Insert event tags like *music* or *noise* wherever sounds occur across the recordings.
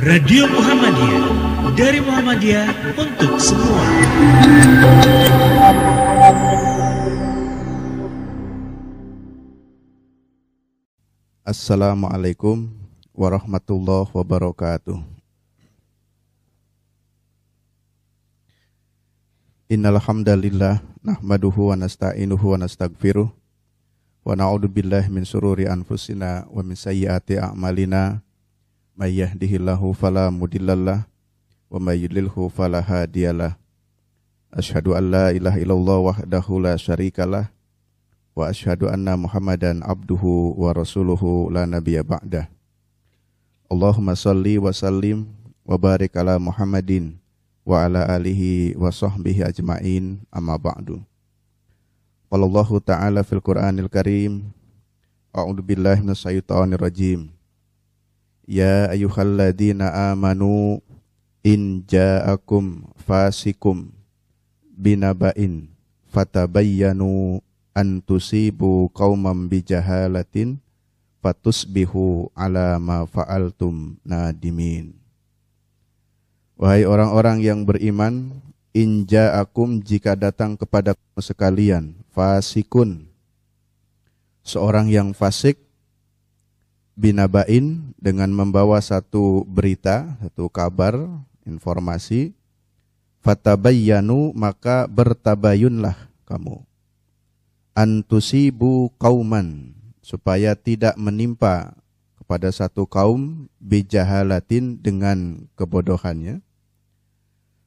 Radio Muhammadiyah dari Muhammadiyah untuk semua. Assalamualaikum warahmatullahi wabarakatuh. Innal hamdalillah nahmaduhu wa nasta'inuhu wa nastaghfiruh wa na'udzu billahi min sururi anfusina wa min sayyiati a'malina may yahdihillahu fala mudhillalah wa may yudlilhu fala hadiyalah. Asyhadu an la ilaha illallah wahdahu la syarikalah wa asyhadu anna Muhammadan abduhu wa rasuluhu la nabiyya ba'dah. Allahumma salli wa sallim wa barik ala Muhammadin wa ala alihi wa sahbihi ajma'in amma ba'du. Qala Allah Ta'ala fil Qur'anil Karim A'udzu billahi minasyaitonir rajim. Ya ayyuhalladzina amanu in ja'akum fasikum binaba'in fatabayyanu an tusibu qauman bijahalatin fatusbihu ala ma fa'altum nadimin. Wahai orang-orang yang beriman, inja akum jika datang kepada sekalian, fasikun, seorang yang fasik, binabain dengan membawa satu berita, satu kabar, informasi, fatabayyanu maka bertabayunlah kamu antusibu kauman supaya tidak menimpa kepada satu kaum bijahalatin dengan kebodohannya.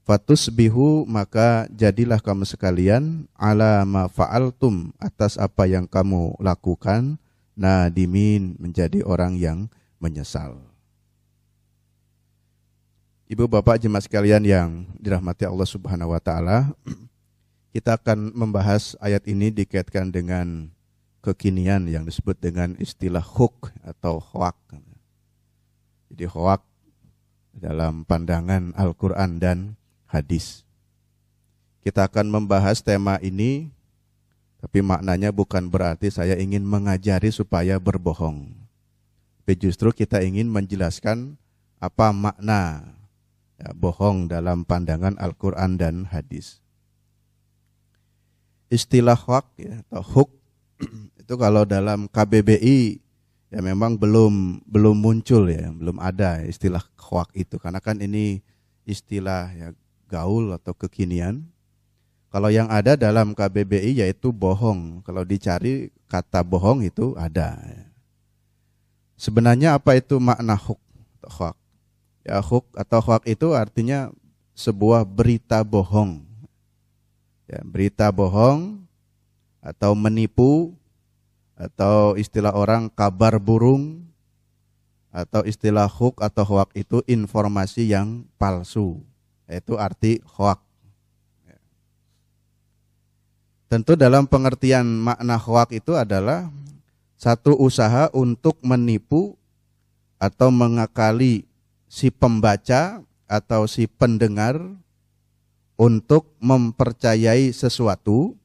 Fatus bihu maka jadilah kamu sekalian ala ma fa'altum atas apa yang kamu lakukan nadimin menjadi orang yang menyesal. Ibu bapak jemaat sekalian yang dirahmati Allah Subhanahu wa taala, *clears throat* kita akan membahas ayat ini dikaitkan dengan kekinian yang disebut dengan istilah huk atau hoak. Jadi hoak dalam pandangan Al-Quran dan hadis. Kita akan membahas tema ini, tapi maknanya bukan berarti saya ingin mengajari supaya berbohong. Tapi justru kita ingin menjelaskan apa makna ya, bohong dalam pandangan Al-Quran dan hadis istilah hoak ya, atau hook *clears throat* itu kalau dalam KBBI ya memang belum belum muncul ya, belum ada istilah hoak itu karena kan ini istilah ya gaul atau kekinian. Kalau yang ada dalam KBBI yaitu bohong. Kalau dicari kata bohong itu ada. Ya. Sebenarnya apa itu makna atau hoak? Ya hook atau hoak itu artinya sebuah berita bohong ya, berita bohong atau menipu atau istilah orang kabar burung atau istilah hook atau hoak itu informasi yang palsu yaitu arti hoak ya. Tentu dalam pengertian makna hoak itu adalah satu usaha untuk menipu atau mengakali si pembaca atau si pendengar untuk mempercayai sesuatu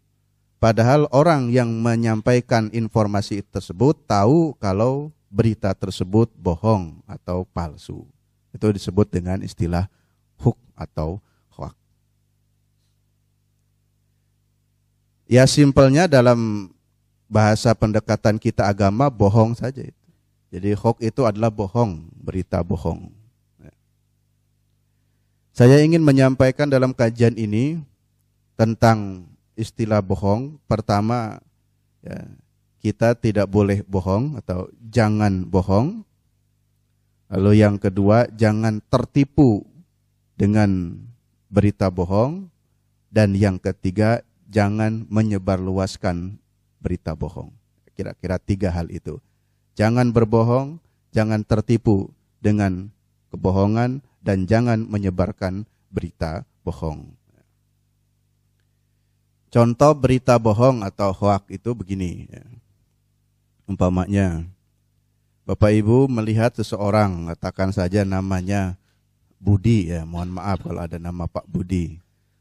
padahal orang yang menyampaikan informasi tersebut tahu kalau berita tersebut bohong atau palsu. Itu disebut dengan istilah huk atau hoak. Ya simpelnya dalam bahasa pendekatan kita agama bohong saja itu. Jadi hoax itu adalah bohong, berita bohong. Saya ingin menyampaikan dalam kajian ini tentang istilah bohong. Pertama, ya, kita tidak boleh bohong atau jangan bohong. Lalu yang kedua, jangan tertipu dengan berita bohong. Dan yang ketiga, jangan menyebarluaskan berita bohong. Kira-kira tiga hal itu. Jangan berbohong, jangan tertipu dengan kebohongan, dan jangan menyebarkan berita bohong. Contoh berita bohong atau hoak itu begini. Ya. Umpamanya, Bapak Ibu melihat seseorang, katakan saja namanya Budi ya, mohon maaf kalau ada nama Pak Budi.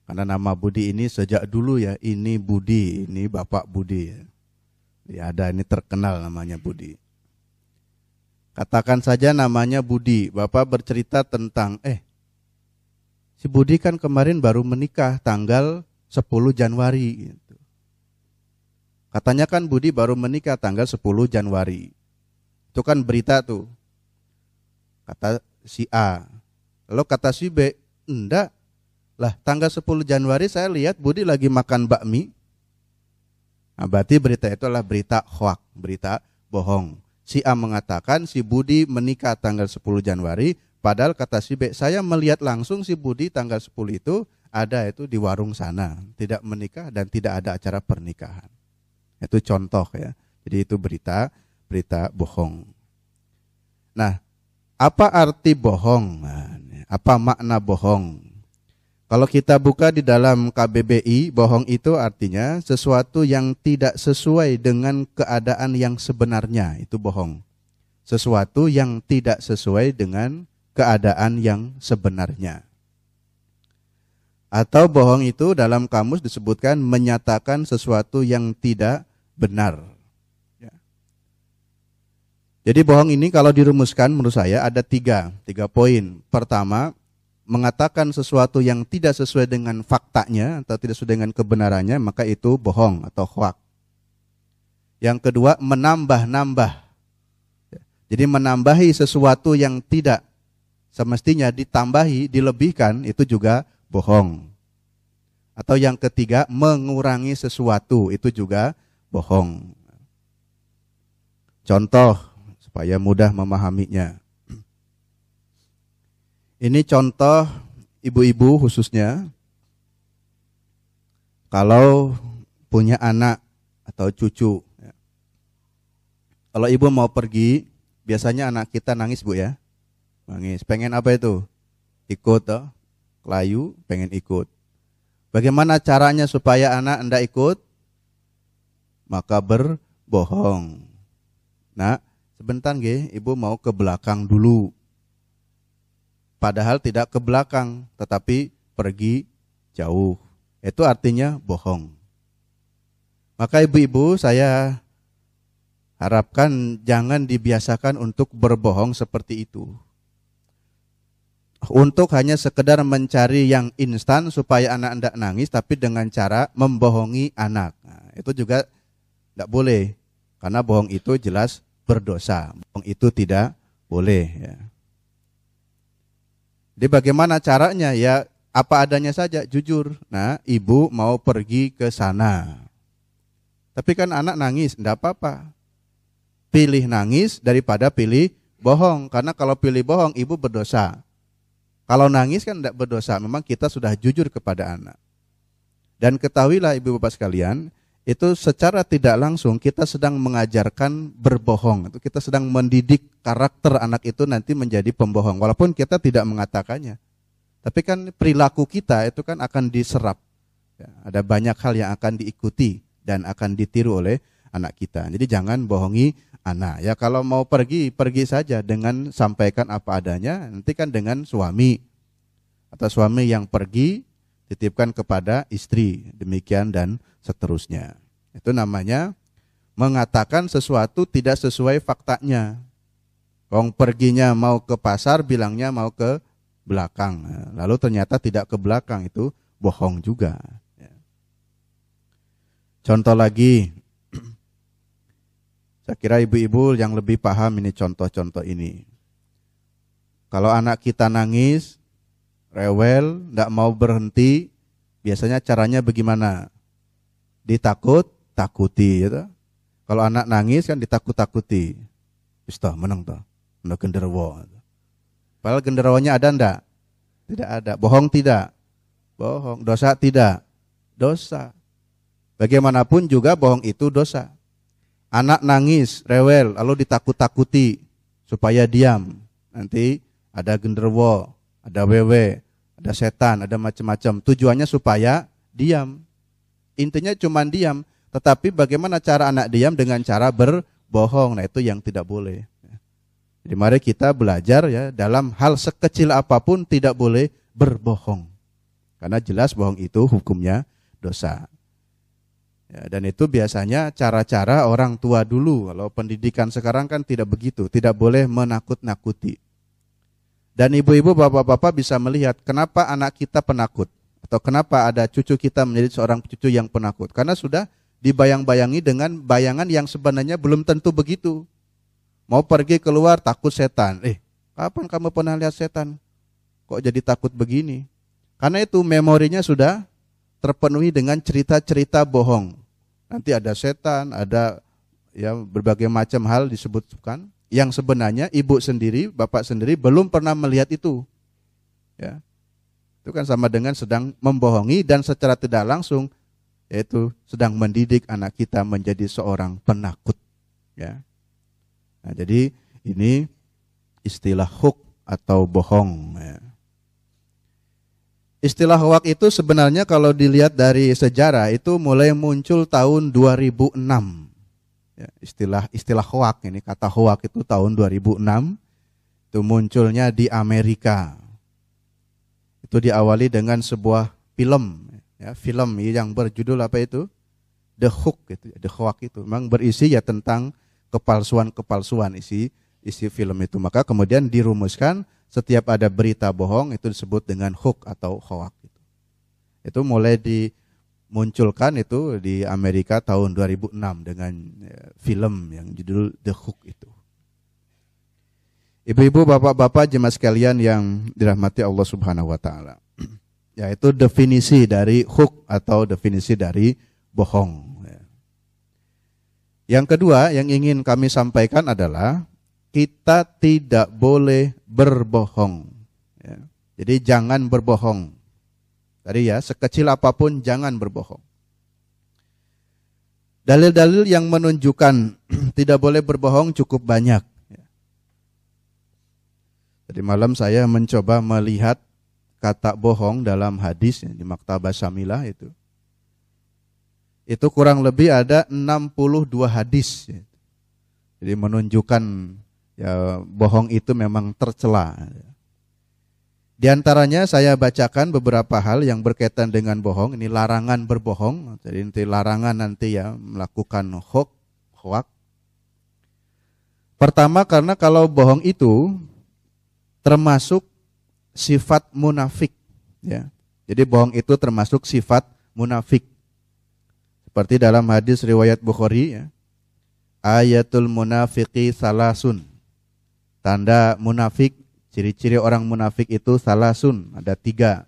Karena nama Budi ini sejak dulu ya, ini Budi, ini Bapak Budi ya. Ya ada ini terkenal namanya Budi. Katakan saja namanya Budi. Bapak bercerita tentang, eh, si Budi kan kemarin baru menikah tanggal 10 Januari. Gitu. Katanya kan Budi baru menikah tanggal 10 Januari. Itu kan berita tuh. Kata si A. Lalu kata si B, enggak. Lah tanggal 10 Januari saya lihat Budi lagi makan bakmi. Nah, berarti berita itu adalah berita hoak, berita bohong. Si A mengatakan si Budi menikah tanggal 10 Januari, padahal kata si B, saya melihat langsung si Budi tanggal 10 itu ada itu di warung sana, tidak menikah dan tidak ada acara pernikahan. Itu contoh ya. Jadi itu berita berita bohong. Nah, apa arti bohong? Nah, apa makna bohong? Kalau kita buka di dalam KBBI, bohong itu artinya sesuatu yang tidak sesuai dengan keadaan yang sebenarnya, itu bohong. Sesuatu yang tidak sesuai dengan keadaan yang sebenarnya. Atau bohong itu dalam kamus disebutkan menyatakan sesuatu yang tidak benar. Ya. Jadi bohong ini kalau dirumuskan menurut saya ada tiga, tiga poin. Pertama, mengatakan sesuatu yang tidak sesuai dengan faktanya atau tidak sesuai dengan kebenarannya, maka itu bohong atau hoak. Yang kedua, menambah-nambah. Ya. Jadi menambahi sesuatu yang tidak semestinya ditambahi, dilebihkan, itu juga bohong. Atau yang ketiga, mengurangi sesuatu, itu juga bohong. Contoh supaya mudah memahaminya. Ini contoh ibu-ibu khususnya kalau punya anak atau cucu. Ya. Kalau ibu mau pergi, biasanya anak kita nangis bu ya, nangis. Pengen apa itu? Ikut toh, kelayu, pengen ikut. Bagaimana caranya supaya anak anda ikut? maka berbohong. Nah, sebentar nggih, ibu mau ke belakang dulu. Padahal tidak ke belakang, tetapi pergi jauh. Itu artinya bohong. Maka ibu-ibu saya harapkan jangan dibiasakan untuk berbohong seperti itu. Untuk hanya sekedar mencari yang instan supaya anak anda nangis, tapi dengan cara membohongi anak. Nah, itu juga tidak boleh. Karena bohong itu jelas berdosa. Bohong itu tidak boleh. Ya. Jadi bagaimana caranya? Ya apa adanya saja, jujur. Nah, ibu mau pergi ke sana. Tapi kan anak nangis, tidak apa-apa. Pilih nangis daripada pilih bohong. Karena kalau pilih bohong, ibu berdosa. Kalau nangis kan tidak berdosa. Memang kita sudah jujur kepada anak. Dan ketahuilah ibu bapak sekalian, itu secara tidak langsung kita sedang mengajarkan berbohong. Itu kita sedang mendidik karakter anak itu nanti menjadi pembohong walaupun kita tidak mengatakannya. Tapi kan perilaku kita itu kan akan diserap. Ya, ada banyak hal yang akan diikuti dan akan ditiru oleh anak kita. Jadi jangan bohongi anak. Ya kalau mau pergi, pergi saja dengan sampaikan apa adanya. Nanti kan dengan suami atau suami yang pergi titipkan kepada istri. Demikian dan seterusnya. Itu namanya mengatakan sesuatu tidak sesuai faktanya. Wong perginya mau ke pasar bilangnya mau ke belakang. Lalu ternyata tidak ke belakang itu bohong juga. Ya. Contoh lagi, *clears throat* saya kira ibu-ibu yang lebih paham ini contoh-contoh ini. Kalau anak kita nangis, rewel, tidak mau berhenti, biasanya caranya bagaimana? Ditakut takuti gitu. Kalau anak nangis kan ditakut-takuti. Wis menang toh. Menang genderuwo. Padahal genderuwonya ada ndak? Tidak ada. Bohong tidak? Bohong. Dosa tidak? Dosa. Bagaimanapun juga bohong itu dosa. Anak nangis, rewel, lalu ditakut-takuti supaya diam. Nanti ada genderuwo, ada wewe, ada setan, ada macam-macam. Tujuannya supaya diam. Intinya cuma diam, tetapi bagaimana cara anak diam dengan cara berbohong? Nah, itu yang tidak boleh. Jadi mari kita belajar ya dalam hal sekecil apa pun tidak boleh berbohong. Karena jelas bohong itu hukumnya dosa. Ya, dan itu biasanya cara-cara orang tua dulu. Kalau pendidikan sekarang kan tidak begitu, tidak boleh menakut-nakuti. Dan ibu-ibu, bapak-bapak bisa melihat kenapa anak kita penakut atau kenapa ada cucu kita menjadi seorang cucu yang penakut. Karena sudah dibayang-bayangi dengan bayangan yang sebenarnya belum tentu begitu. Mau pergi keluar takut setan. Eh, kapan kamu pernah lihat setan? Kok jadi takut begini? Karena itu memorinya sudah terpenuhi dengan cerita-cerita bohong. Nanti ada setan, ada ya berbagai macam hal disebutkan yang sebenarnya ibu sendiri, bapak sendiri belum pernah melihat itu. Ya. Itu kan sama dengan sedang membohongi dan secara tidak langsung yaitu sedang mendidik anak kita menjadi seorang penakut. Ya. Nah, jadi ini istilah huk atau bohong. Ya. Istilah hoak itu sebenarnya kalau dilihat dari sejarah itu mulai muncul tahun 2006. Ya, istilah istilah hoak ini kata hoak itu tahun 2006 itu munculnya di Amerika. Itu diawali dengan sebuah film ya, film yang berjudul apa itu? The Hook gitu, The Hoak itu. Memang berisi ya tentang kepalsuan-kepalsuan isi isi film itu. Maka kemudian dirumuskan setiap ada berita bohong itu disebut dengan hook atau hoak itu. Itu mulai dimunculkan itu di Amerika tahun 2006 dengan ya, film yang judul The Hook itu. Ibu-ibu, bapak-bapak, jemaah sekalian yang dirahmati Allah Subhanahu wa taala. *clears throat* Yaitu definisi dari hook atau definisi dari bohong. Ya. Yang kedua yang ingin kami sampaikan adalah kita tidak boleh berbohong. Ya. Jadi jangan berbohong. Tadi ya, sekecil apa pun jangan berbohong. Dalil-dalil yang menunjukkan *clears throat* tidak boleh berbohong cukup banyak. Tadi malam saya mencoba melihat kata bohong dalam hadis di Maktabah Samilah itu. Itu kurang lebih ada 62 hadis. Jadi menunjukkan ya bohong itu memang tercela. Di antaranya saya bacakan beberapa hal yang berkaitan dengan bohong. Ini larangan berbohong. Jadi nanti larangan nanti ya melakukan hoax. Pertama karena kalau bohong itu termasuk sifat munafik. Ya. Jadi bohong itu termasuk sifat munafik. Seperti dalam hadis riwayat Bukhari ya. Ayatul munafiqi salasun Tanda munafik, ciri-ciri orang munafik itu salah sun, ada tiga.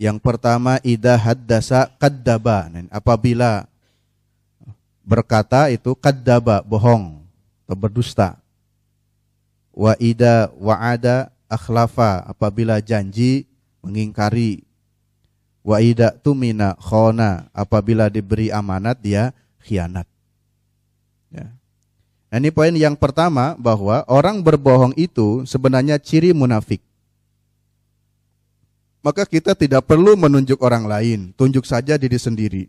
Yang pertama, idah haddasa kaddaba. Apabila berkata itu kaddaba, bohong atau berdusta. Wa ida wa'ada akhlafa. Apabila janji, mengingkari. Wa ida tumina khona. Apabila diberi amanat, dia khianat. Ya. Nah, ini poin yang pertama bahwa orang berbohong itu sebenarnya ciri munafik. Maka kita tidak perlu menunjuk orang lain, tunjuk saja diri sendiri.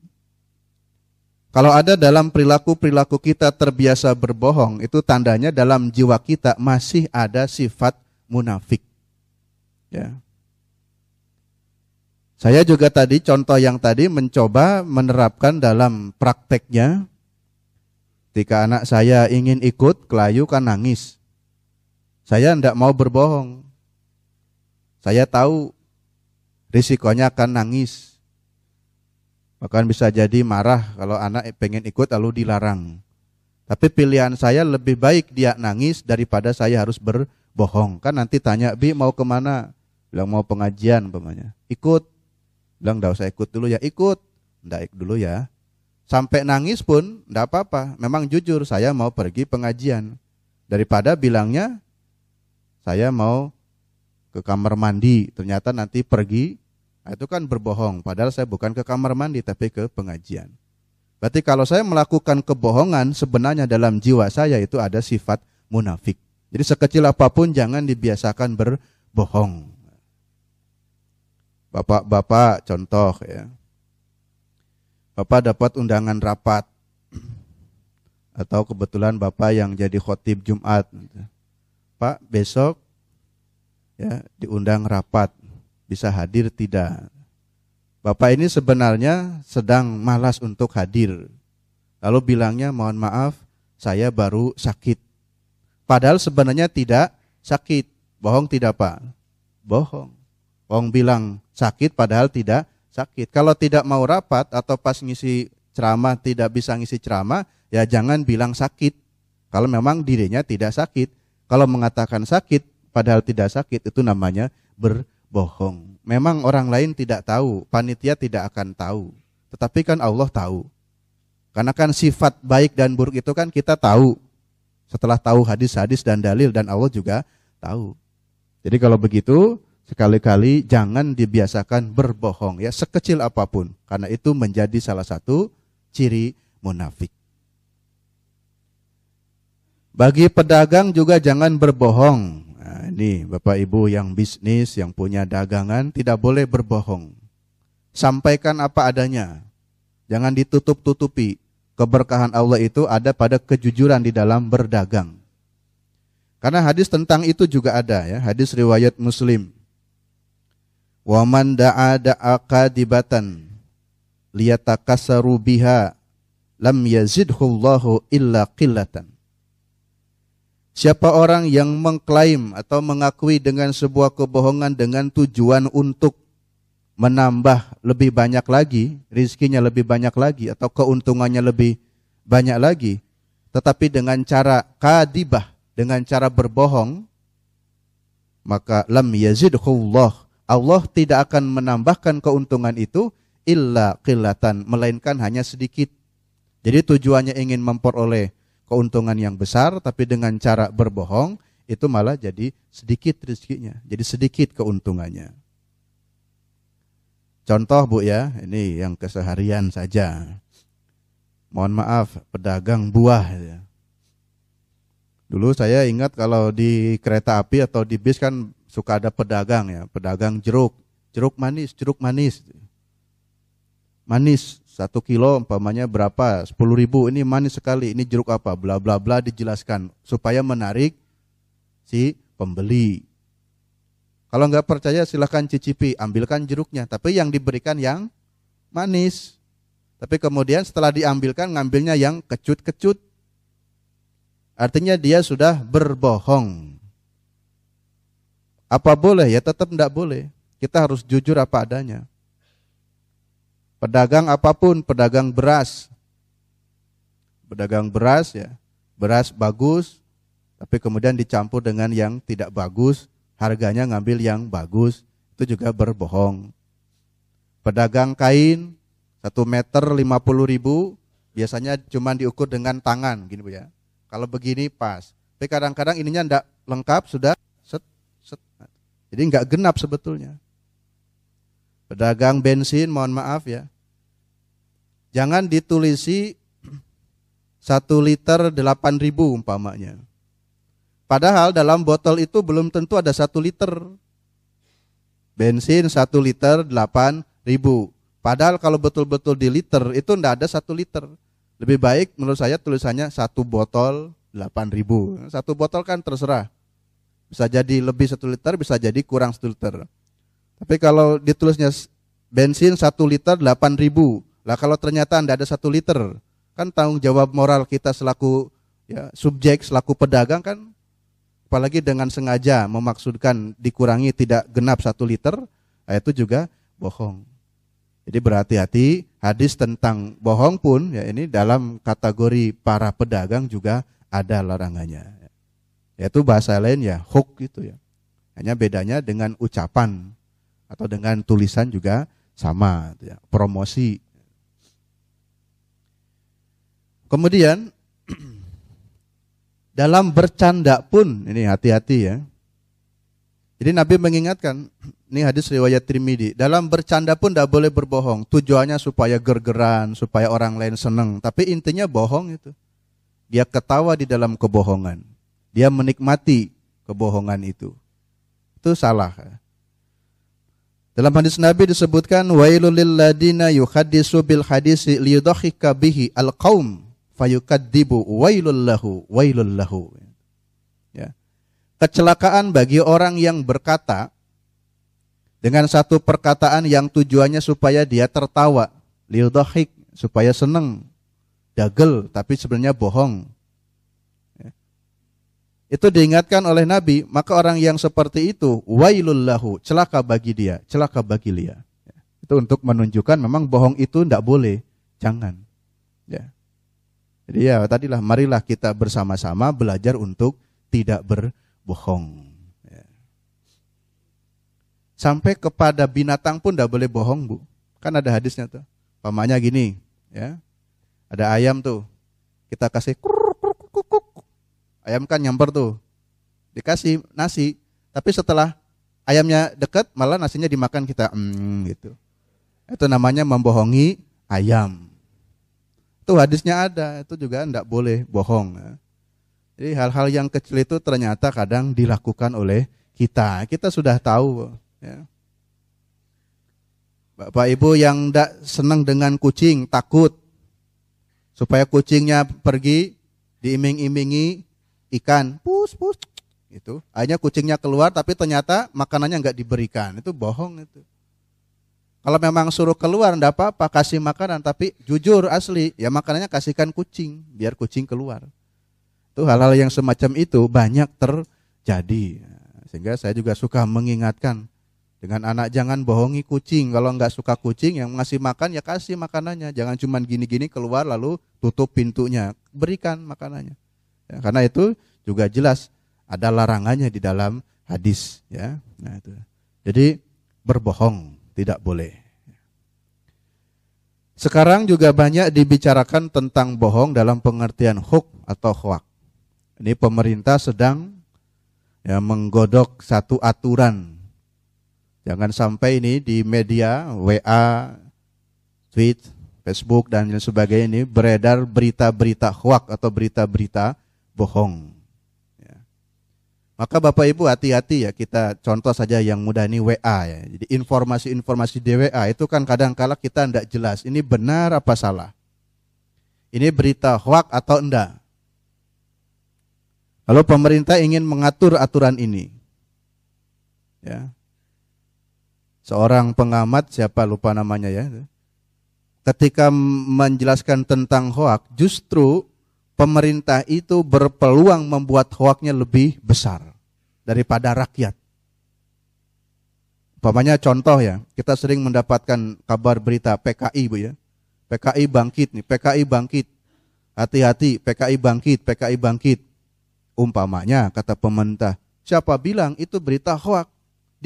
Kalau ada dalam perilaku-perilaku kita terbiasa berbohong, itu tandanya dalam jiwa kita masih ada sifat munafik. Ya. Saya juga tadi contoh yang tadi mencoba menerapkan dalam prakteknya Ketika anak saya ingin ikut kelayu kan nangis. Saya tidak mau berbohong. Saya tahu risikonya akan nangis. Bahkan bisa jadi marah kalau anak pengen ikut lalu dilarang. Tapi pilihan saya lebih baik dia nangis daripada saya harus berbohong. Kan nanti tanya, Bi mau ke mana? Bilang mau pengajian umpamanya. Ikut. Bilang tidak usah ikut dulu ya. Ikut. Tidak ikut dulu ya. Sampai nangis pun tidak apa-apa. Memang jujur saya mau pergi pengajian. Daripada bilangnya saya mau ke kamar mandi. Ternyata nanti pergi. Nah, itu kan berbohong. Padahal saya bukan ke kamar mandi tapi ke pengajian. Berarti kalau saya melakukan kebohongan sebenarnya dalam jiwa saya itu ada sifat munafik. Jadi sekecil apa pun jangan dibiasakan berbohong. Bapak-bapak contoh ya. Bapak dapat undangan rapat atau kebetulan Bapak yang jadi khotib Jumat. Pak, besok ya diundang rapat. Bisa hadir tidak? Bapak ini sebenarnya sedang malas untuk hadir. Lalu bilangnya, mohon maaf, saya baru sakit. Padahal sebenarnya tidak sakit. Bohong tidak Pak? Bohong. Bohong bilang sakit padahal tidak sakit. Kalau tidak mau rapat atau pas ngisi ceramah tidak bisa ngisi ceramah, ya jangan bilang sakit. Kalau memang dirinya tidak sakit. Kalau mengatakan sakit padahal tidak sakit itu namanya berbohong. Memang orang lain tidak tahu, panitia tidak akan tahu. Tetapi kan Allah tahu. Karena kan sifat baik dan buruk itu kan kita tahu. Setelah tahu hadis-hadis dan dalil dan Allah juga tahu. Jadi kalau begitu, sekali-kali jangan dibiasakan berbohong ya sekecil apa pun karena itu menjadi salah satu ciri munafik. Bagi pedagang juga jangan berbohong Nah, ini Bapak Ibu yang bisnis, yang punya dagangan tidak boleh berbohong. Sampaikan apa adanya. Jangan ditutup-tutupi. Keberkahan Allah itu ada pada kejujuran di dalam berdagang. Karena hadis tentang itu juga ada ya, hadis riwayat Muslim. Wa man da'a da'aka dibatan liyatakassaru biha lam yazidhu Allahu illa qillatan. Siapa orang yang mengklaim atau mengakui dengan sebuah kebohongan dengan tujuan untuk menambah lebih banyak lagi, rizkinya lebih banyak lagi atau keuntungannya lebih banyak lagi, tetapi dengan cara kadibah, dengan cara berbohong, maka lam yazidhullah. Allah tidak akan menambahkan keuntungan itu illa qillatan, melainkan hanya sedikit. Jadi tujuannya ingin memperoleh keuntungan yang besar tapi dengan cara berbohong itu malah jadi sedikit rezekinya, jadi sedikit keuntungannya. Contoh Bu ya, ini yang keseharian saja. Mohon maaf, pedagang buah ya. Dulu saya ingat kalau di kereta api atau di bis kan suka ada pedagang ya, pedagang jeruk, jeruk manis, jeruk manis. Manis, satu kilo umpamanya berapa? Sepuluh ribu. Ini manis sekali. Ini jeruk apa? Bla bla bla dijelaskan supaya menarik si pembeli. Kalau nggak percaya silahkan cicipi, ambilkan jeruknya. Tapi yang diberikan yang manis. Tapi kemudian setelah diambilkan ngambilnya yang kecut-kecut. Artinya dia sudah berbohong. Apa boleh? Ya tetap tidak boleh. Kita harus jujur apa adanya. Pedagang apa pun, pedagang beras. Pedagang beras ya, beras bagus, tapi kemudian dicampur dengan yang tidak bagus, harganya ngambil yang bagus, itu juga berbohong. Pedagang kain, satu meter lima puluh ribu, biasanya cuma diukur dengan tangan, gini bu ya. Kalau begini pas, tapi kadang-kadang ininya tidak lengkap, sudah set, set. Jadi nggak genap sebetulnya. Pedagang bensin, mohon maaf ya, Jangan ditulisi satu liter delapan ribu umpamanya. Padahal dalam botol itu belum tentu ada satu liter. Bensin satu liter delapan ribu. Padahal kalau betul-betul di liter itu tidak ada satu liter. Lebih baik menurut saya tulisannya satu botol delapan ribu. Satu botol kan terserah. Bisa jadi lebih satu liter, bisa jadi kurang satu liter. Tapi kalau ditulisnya bensin satu liter delapan ribu, lah kalau ternyata Anda ada satu liter, kan tanggung jawab moral kita selaku ya, subjek, selaku pedagang kan, apalagi dengan sengaja memaksudkan dikurangi tidak genap satu liter, nah itu juga bohong. Jadi berhati-hati hadis tentang bohong pun ya ini dalam kategori para pedagang juga ada larangannya. Yaitu bahasa lain ya hook gitu ya. Hanya bedanya dengan ucapan atau dengan tulisan juga sama ya. Promosi Kemudian *clears throat* dalam bercanda pun ini hati-hati ya. Jadi Nabi mengingatkan, *clears throat* ini hadis riwayat Trimidi, dalam bercanda pun tidak boleh berbohong. Tujuannya supaya gergeran, supaya orang lain senang. Tapi intinya bohong itu. Dia ketawa di dalam kebohongan. Dia menikmati kebohongan itu. Itu salah. Dalam hadis Nabi disebutkan wailul lil ladina yuhaddisu bil hadisi liyudhika bihi al qaum fayukadzibu wailul lahu wailul lahu. Ya. Kecelakaan bagi orang yang berkata dengan satu perkataan yang tujuannya supaya dia tertawa, liudhahik, supaya senang, dagel, tapi sebenarnya bohong. Ya. Itu diingatkan oleh Nabi, maka orang yang seperti itu, wailullahu, celaka bagi dia, celaka bagi dia. Ya. Itu untuk menunjukkan memang bohong itu tidak boleh, jangan. Ya. Jadi ya tadilah marilah kita bersama-sama belajar untuk tidak berbohong. Sampai kepada binatang pun tidak boleh bohong, Bu. Kan ada hadisnya tuh. Pamanya gini, ya. Ada ayam tuh. Kita kasih kruk. Ayam kan nyamper tuh. Dikasih nasi, tapi setelah ayamnya dekat malah nasinya dimakan kita mm, gitu. Itu namanya membohongi ayam. Itu hadisnya ada, itu juga tidak boleh bohong. Ya. Jadi hal-hal yang kecil itu ternyata kadang dilakukan oleh kita. Kita sudah tahu Ya. Bapak Ibu yang tidak senang dengan kucing, takut supaya kucingnya pergi diiming-imingi ikan, pus pus itu. Akhirnya kucingnya keluar tapi ternyata makanannya nggak diberikan. Itu bohong itu. Kalau memang suruh keluar enggak apa-apa, kasih makanan tapi jujur asli, ya makanannya kasihkan kucing biar kucing keluar. Itu hal-hal yang semacam itu banyak terjadi. Sehingga saya juga suka mengingatkan dengan anak jangan bohongi kucing. Kalau nggak suka kucing yang ngasih makan ya kasih makanannya. Jangan cuma gini-gini keluar lalu tutup pintunya. Berikan makanannya. Ya, karena itu juga jelas ada larangannya di dalam hadis. Ya, nah itu. Jadi berbohong tidak boleh. Sekarang juga banyak dibicarakan tentang bohong dalam pengertian huk atau hoak. Ini pemerintah sedang ya, menggodok satu aturan Jangan sampai ini di media, WA, tweet, Facebook dan lain sebagainya ini beredar berita-berita hoak atau berita-berita bohong. Ya. Maka Bapak Ibu hati-hati ya kita contoh saja yang mudah ini WA ya. Jadi informasi-informasi di WA itu kan kadang kala kita tidak jelas ini benar apa salah. Ini berita hoak atau enggak. Lalu pemerintah ingin mengatur aturan ini. Ya, seorang pengamat siapa lupa namanya ya ketika menjelaskan tentang hoak justru pemerintah itu berpeluang membuat hoaknya lebih besar daripada rakyat Umpamanya contoh ya, kita sering mendapatkan kabar berita PKI Bu ya. PKI bangkit nih, PKI bangkit. Hati-hati, PKI bangkit, PKI bangkit. Umpamanya kata pemerintah, siapa bilang itu berita hoak?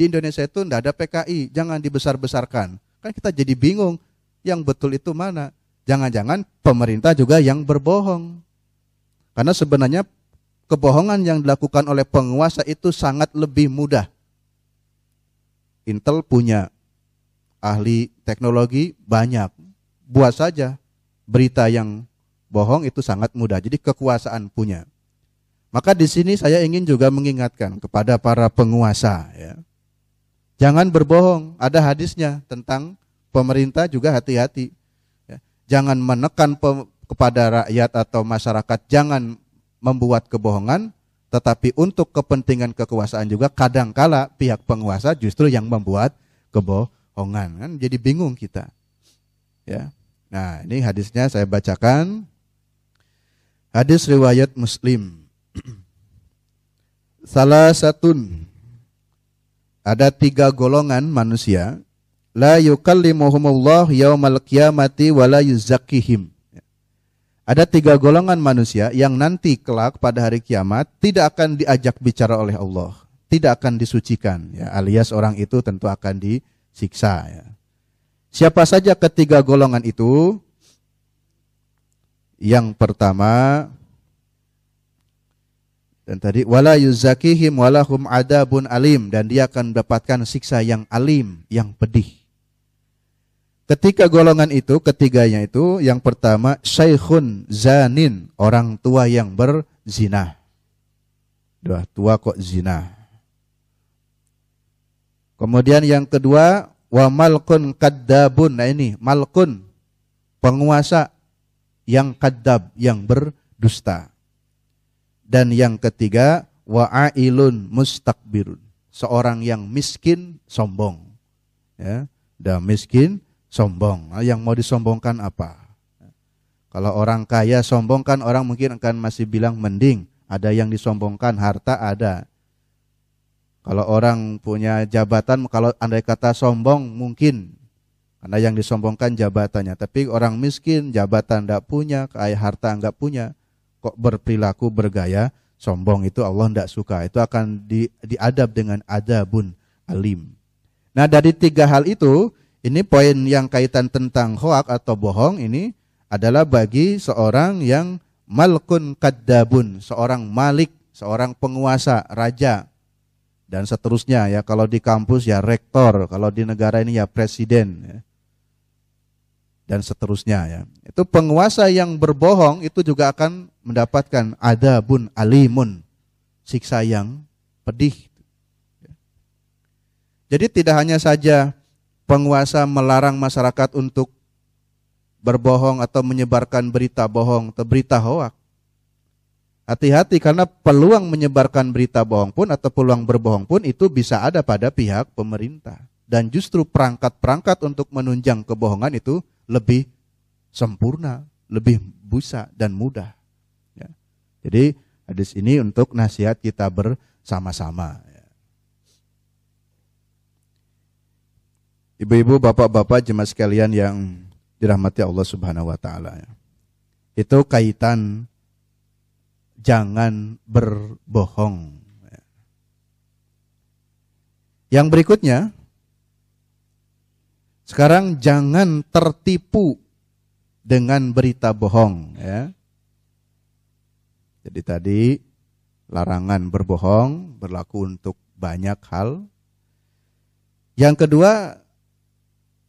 di Indonesia itu tidak ada PKI, jangan dibesar-besarkan. Kan kita jadi bingung, yang betul itu mana? Jangan-jangan pemerintah juga yang berbohong. Karena sebenarnya kebohongan yang dilakukan oleh penguasa itu sangat lebih mudah. Intel punya ahli teknologi banyak. Buat saja berita yang bohong itu sangat mudah. Jadi kekuasaan punya. Maka di sini saya ingin juga mengingatkan kepada para penguasa ya. Jangan berbohong. Ada hadisnya tentang pemerintah juga hati-hati. Ya. Jangan menekan kepada rakyat atau masyarakat. Jangan membuat kebohongan. Tetapi untuk kepentingan kekuasaan juga kadangkala pihak penguasa justru yang membuat kebohongan. Kan jadi bingung kita. Ya. Nah ini hadisnya saya bacakan. Hadis riwayat Muslim. *clears throat* Salah satu ada tiga golongan manusia la yukallimuhumullah yaumal qiyamati wa la yuzakkihim. Ada tiga golongan manusia yang nanti kelak pada hari kiamat tidak akan diajak bicara oleh Allah, tidak akan disucikan, ya, alias orang itu tentu akan disiksa. Ya. Siapa saja ketiga golongan itu? Yang pertama dan tadi wala yuzakihim walahum adabun alim dan dia akan mendapatkan siksa yang alim, yang pedih. Ketika golongan itu, ketiganya itu, yang pertama syaikhun zanin, orang tua yang berzina. Dua tua kok zina. Kemudian yang kedua wa malkun kadabun. Nah ini malkun penguasa yang kadab, yang berdusta. Dan yang ketiga, wa'ailun mustakbirun. Seorang yang miskin, sombong. ya. Dan miskin sombong. Nah, yang mau disombongkan apa? Kalau orang kaya sombongkan orang mungkin akan masih bilang mending ada yang disombongkan harta ada. Kalau orang punya jabatan kalau andai kata sombong mungkin karena yang disombongkan jabatannya. Tapi orang miskin jabatan tidak punya, kaya harta enggak punya, kok berperilaku bergaya sombong itu Allah tidak suka. Itu akan di, diadab dengan adabun alim. Nah dari tiga hal itu ini poin yang kaitan tentang hoak atau bohong ini adalah bagi seorang yang malkun kadabun, seorang malik, seorang penguasa, raja, dan seterusnya ya. Kalau di kampus ya rektor, kalau di negara ini ya presiden, ya. dan seterusnya ya. Itu penguasa yang berbohong itu juga akan mendapatkan adabun alimun, siksa yang pedih. Jadi tidak hanya saja penguasa melarang masyarakat untuk berbohong atau menyebarkan berita bohong atau berita hoak. Hati-hati karena peluang menyebarkan berita bohong pun atau peluang berbohong pun itu bisa ada pada pihak pemerintah. Dan justru perangkat-perangkat untuk menunjang kebohongan itu lebih sempurna, lebih busa dan mudah. Ya. Jadi hadis ini untuk nasihat kita bersama-sama. Ibu-ibu, bapak-bapak, jemaah sekalian yang dirahmati Allah Subhanahu wa taala. Itu kaitan jangan berbohong. Yang berikutnya, sekarang jangan tertipu dengan berita bohong. Ya. Jadi tadi larangan berbohong berlaku untuk banyak hal. Yang kedua,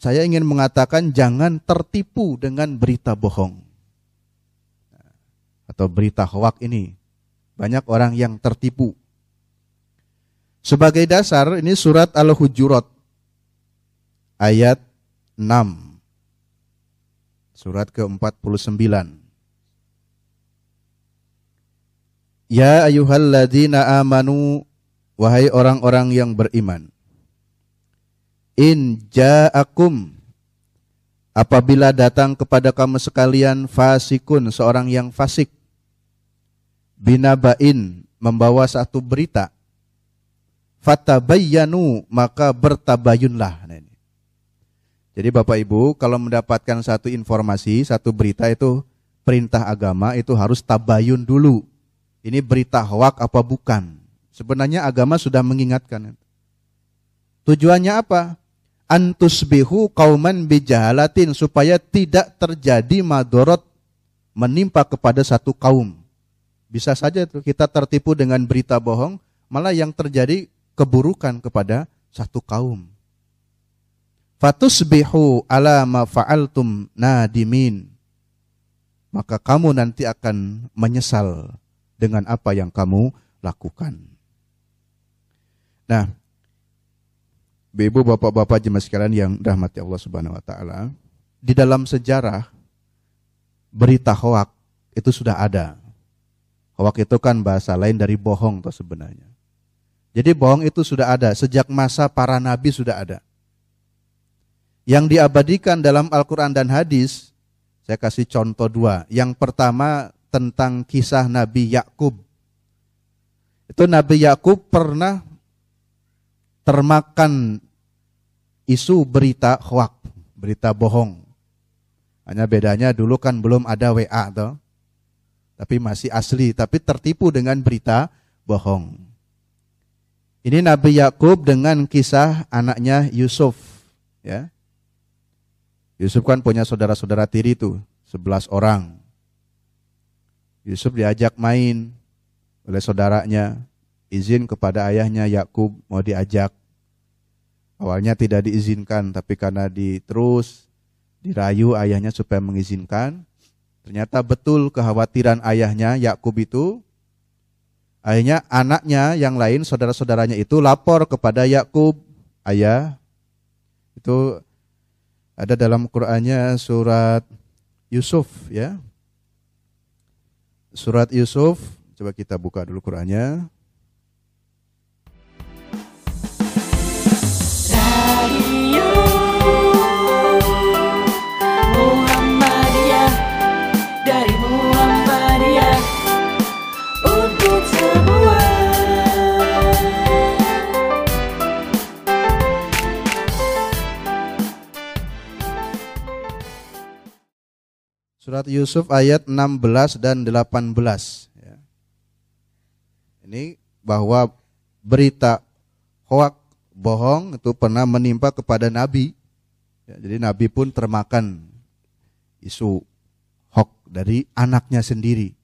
saya ingin mengatakan jangan tertipu dengan berita bohong. Atau berita hoak ini. Banyak orang yang tertipu. Sebagai dasar ini surat Al-Hujurat ayat 6. Surat ke-49. Ya ayuhalladzina amanu wahai orang-orang yang beriman in ja'akum apabila datang kepada kamu sekalian fasikun seorang yang fasik binabain membawa satu berita fatabayyanu maka bertabayunlah nah. Jadi Bapak Ibu kalau mendapatkan satu informasi, satu berita itu perintah agama itu harus tabayun dulu. Ini berita hoak apa bukan? Sebenarnya agama sudah mengingatkan. Tujuannya apa? Antusbihu kauman bijahalatin supaya tidak terjadi madorot menimpa kepada satu kaum. Bisa saja tuh kita tertipu dengan berita bohong, malah yang terjadi keburukan kepada satu kaum. Fatusbihu ala ma fa'altum nadimin. Maka kamu nanti akan menyesal dengan apa yang kamu lakukan. Nah, Ibu bapak-bapak jemaah sekalian yang rahmati Allah Subhanahu wa taala, di dalam sejarah berita hoak itu sudah ada. Hoak itu kan bahasa lain dari bohong tuh sebenarnya. Jadi bohong itu sudah ada sejak masa para nabi sudah ada. Yang diabadikan dalam Al-Quran dan hadis, saya kasih contoh dua. Yang pertama tentang kisah Nabi Yakub. Itu Nabi Yakub pernah termakan isu berita hoak, berita bohong. Hanya bedanya dulu kan belum ada WA toh. Tapi masih asli, tapi tertipu dengan berita bohong. Ini Nabi Yakub dengan kisah anaknya Yusuf, ya. Yusuf kan punya saudara-saudara tiri itu, sebelas orang. Yusuf diajak main oleh saudaranya, izin kepada ayahnya Yakub mau diajak. Awalnya tidak diizinkan, tapi karena diterus dirayu ayahnya supaya mengizinkan, ternyata betul kekhawatiran ayahnya Yakub itu. Akhirnya anaknya yang lain, saudara-saudaranya itu lapor kepada Yakub, ayah. Itu ada dalam Qur'annya surat Yusuf ya. Surat Yusuf, coba kita buka dulu Qur'annya. Surat Yusuf ayat 16 dan 18. Ya. Ini bahwa berita hoak bohong itu pernah menimpa kepada Nabi. Ya, jadi Nabi pun termakan isu hoak dari anaknya sendiri.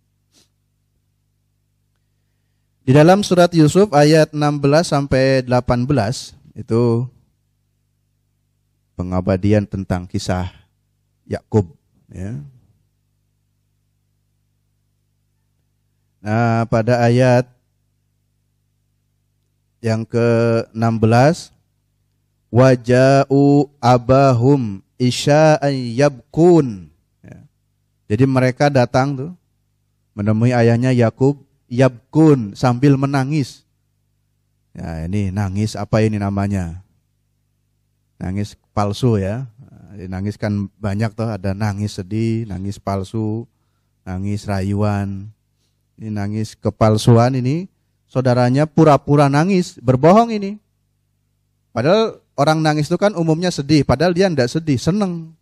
Di dalam surat Yusuf ayat 16 sampai 18 itu pengabadian tentang kisah Yakub ya. Nah, pada ayat yang ke-16 waja'u abahum isya'an yabkun. Ya. Jadi mereka datang tuh menemui ayahnya Yakub yabkun sambil menangis. Ya, ini nangis apa ini namanya? Nangis palsu ya. Nangis kan banyak tuh, ada nangis sedih, nangis palsu, nangis rayuan. Ini nangis kepalsuan ini saudaranya pura-pura nangis, berbohong ini. Padahal orang nangis itu kan umumnya sedih, padahal dia tidak sedih, seneng.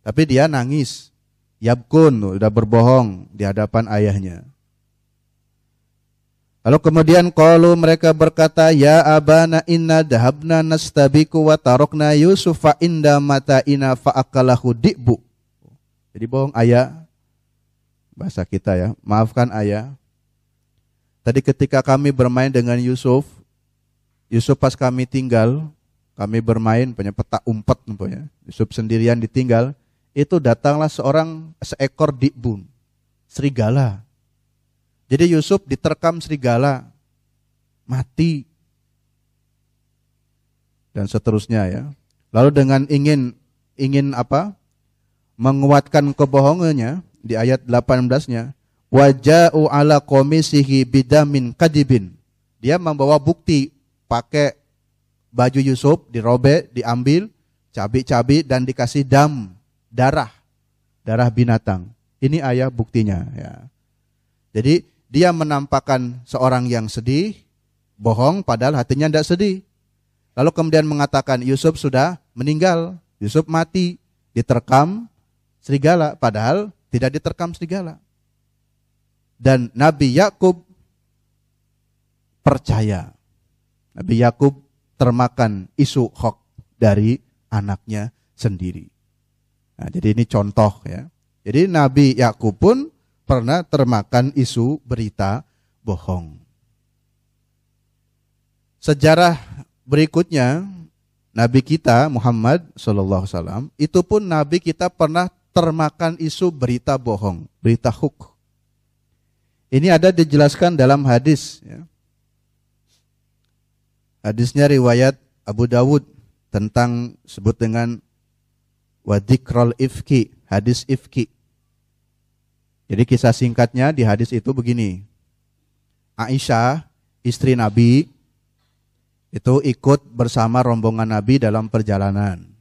Tapi dia nangis. Yabkun, udah berbohong di hadapan ayahnya. Lalu kemudian kalau mereka berkata, Ya abana inna dahabna nastabiku wa tarokna inda mata ina fa'akalahu di'bu. Jadi bohong ayah, bahasa kita ya, maafkan ayah. Tadi ketika kami bermain dengan Yusuf, Yusuf pas kami tinggal, kami bermain punya peta umpet ya. Yusuf sendirian ditinggal, itu datanglah seorang seekor di'bun, serigala jadi Yusuf diterkam serigala, mati. Dan seterusnya ya. Lalu dengan ingin ingin apa? Menguatkan kebohongannya di ayat 18-nya, waja'u ala komisihi bidamin kadibin. Dia membawa bukti pakai baju Yusuf dirobek, diambil, cabi-cabi dan dikasih dam, darah, darah binatang. Ini ayat buktinya ya. Jadi dia menampakkan seorang yang sedih, bohong padahal hatinya tidak sedih. Lalu kemudian mengatakan Yusuf sudah meninggal, Yusuf mati, diterkam serigala padahal tidak diterkam serigala. Dan Nabi Yakub percaya. Nabi Yakub termakan isu hoax dari anaknya sendiri. Nah, jadi ini contoh ya. Jadi Nabi Yakub pun pernah termakan isu berita bohong. Sejarah berikutnya Nabi kita Muhammad Shallallahu Alaihi itu pun Nabi kita pernah termakan isu berita bohong, berita huk. Ini ada dijelaskan dalam hadis. Ya. Hadisnya riwayat Abu Dawud tentang sebut dengan wadikrol ifki, hadis ifki. Jadi kisah singkatnya di hadis itu begini. Aisyah, istri Nabi, itu ikut bersama rombongan Nabi dalam perjalanan.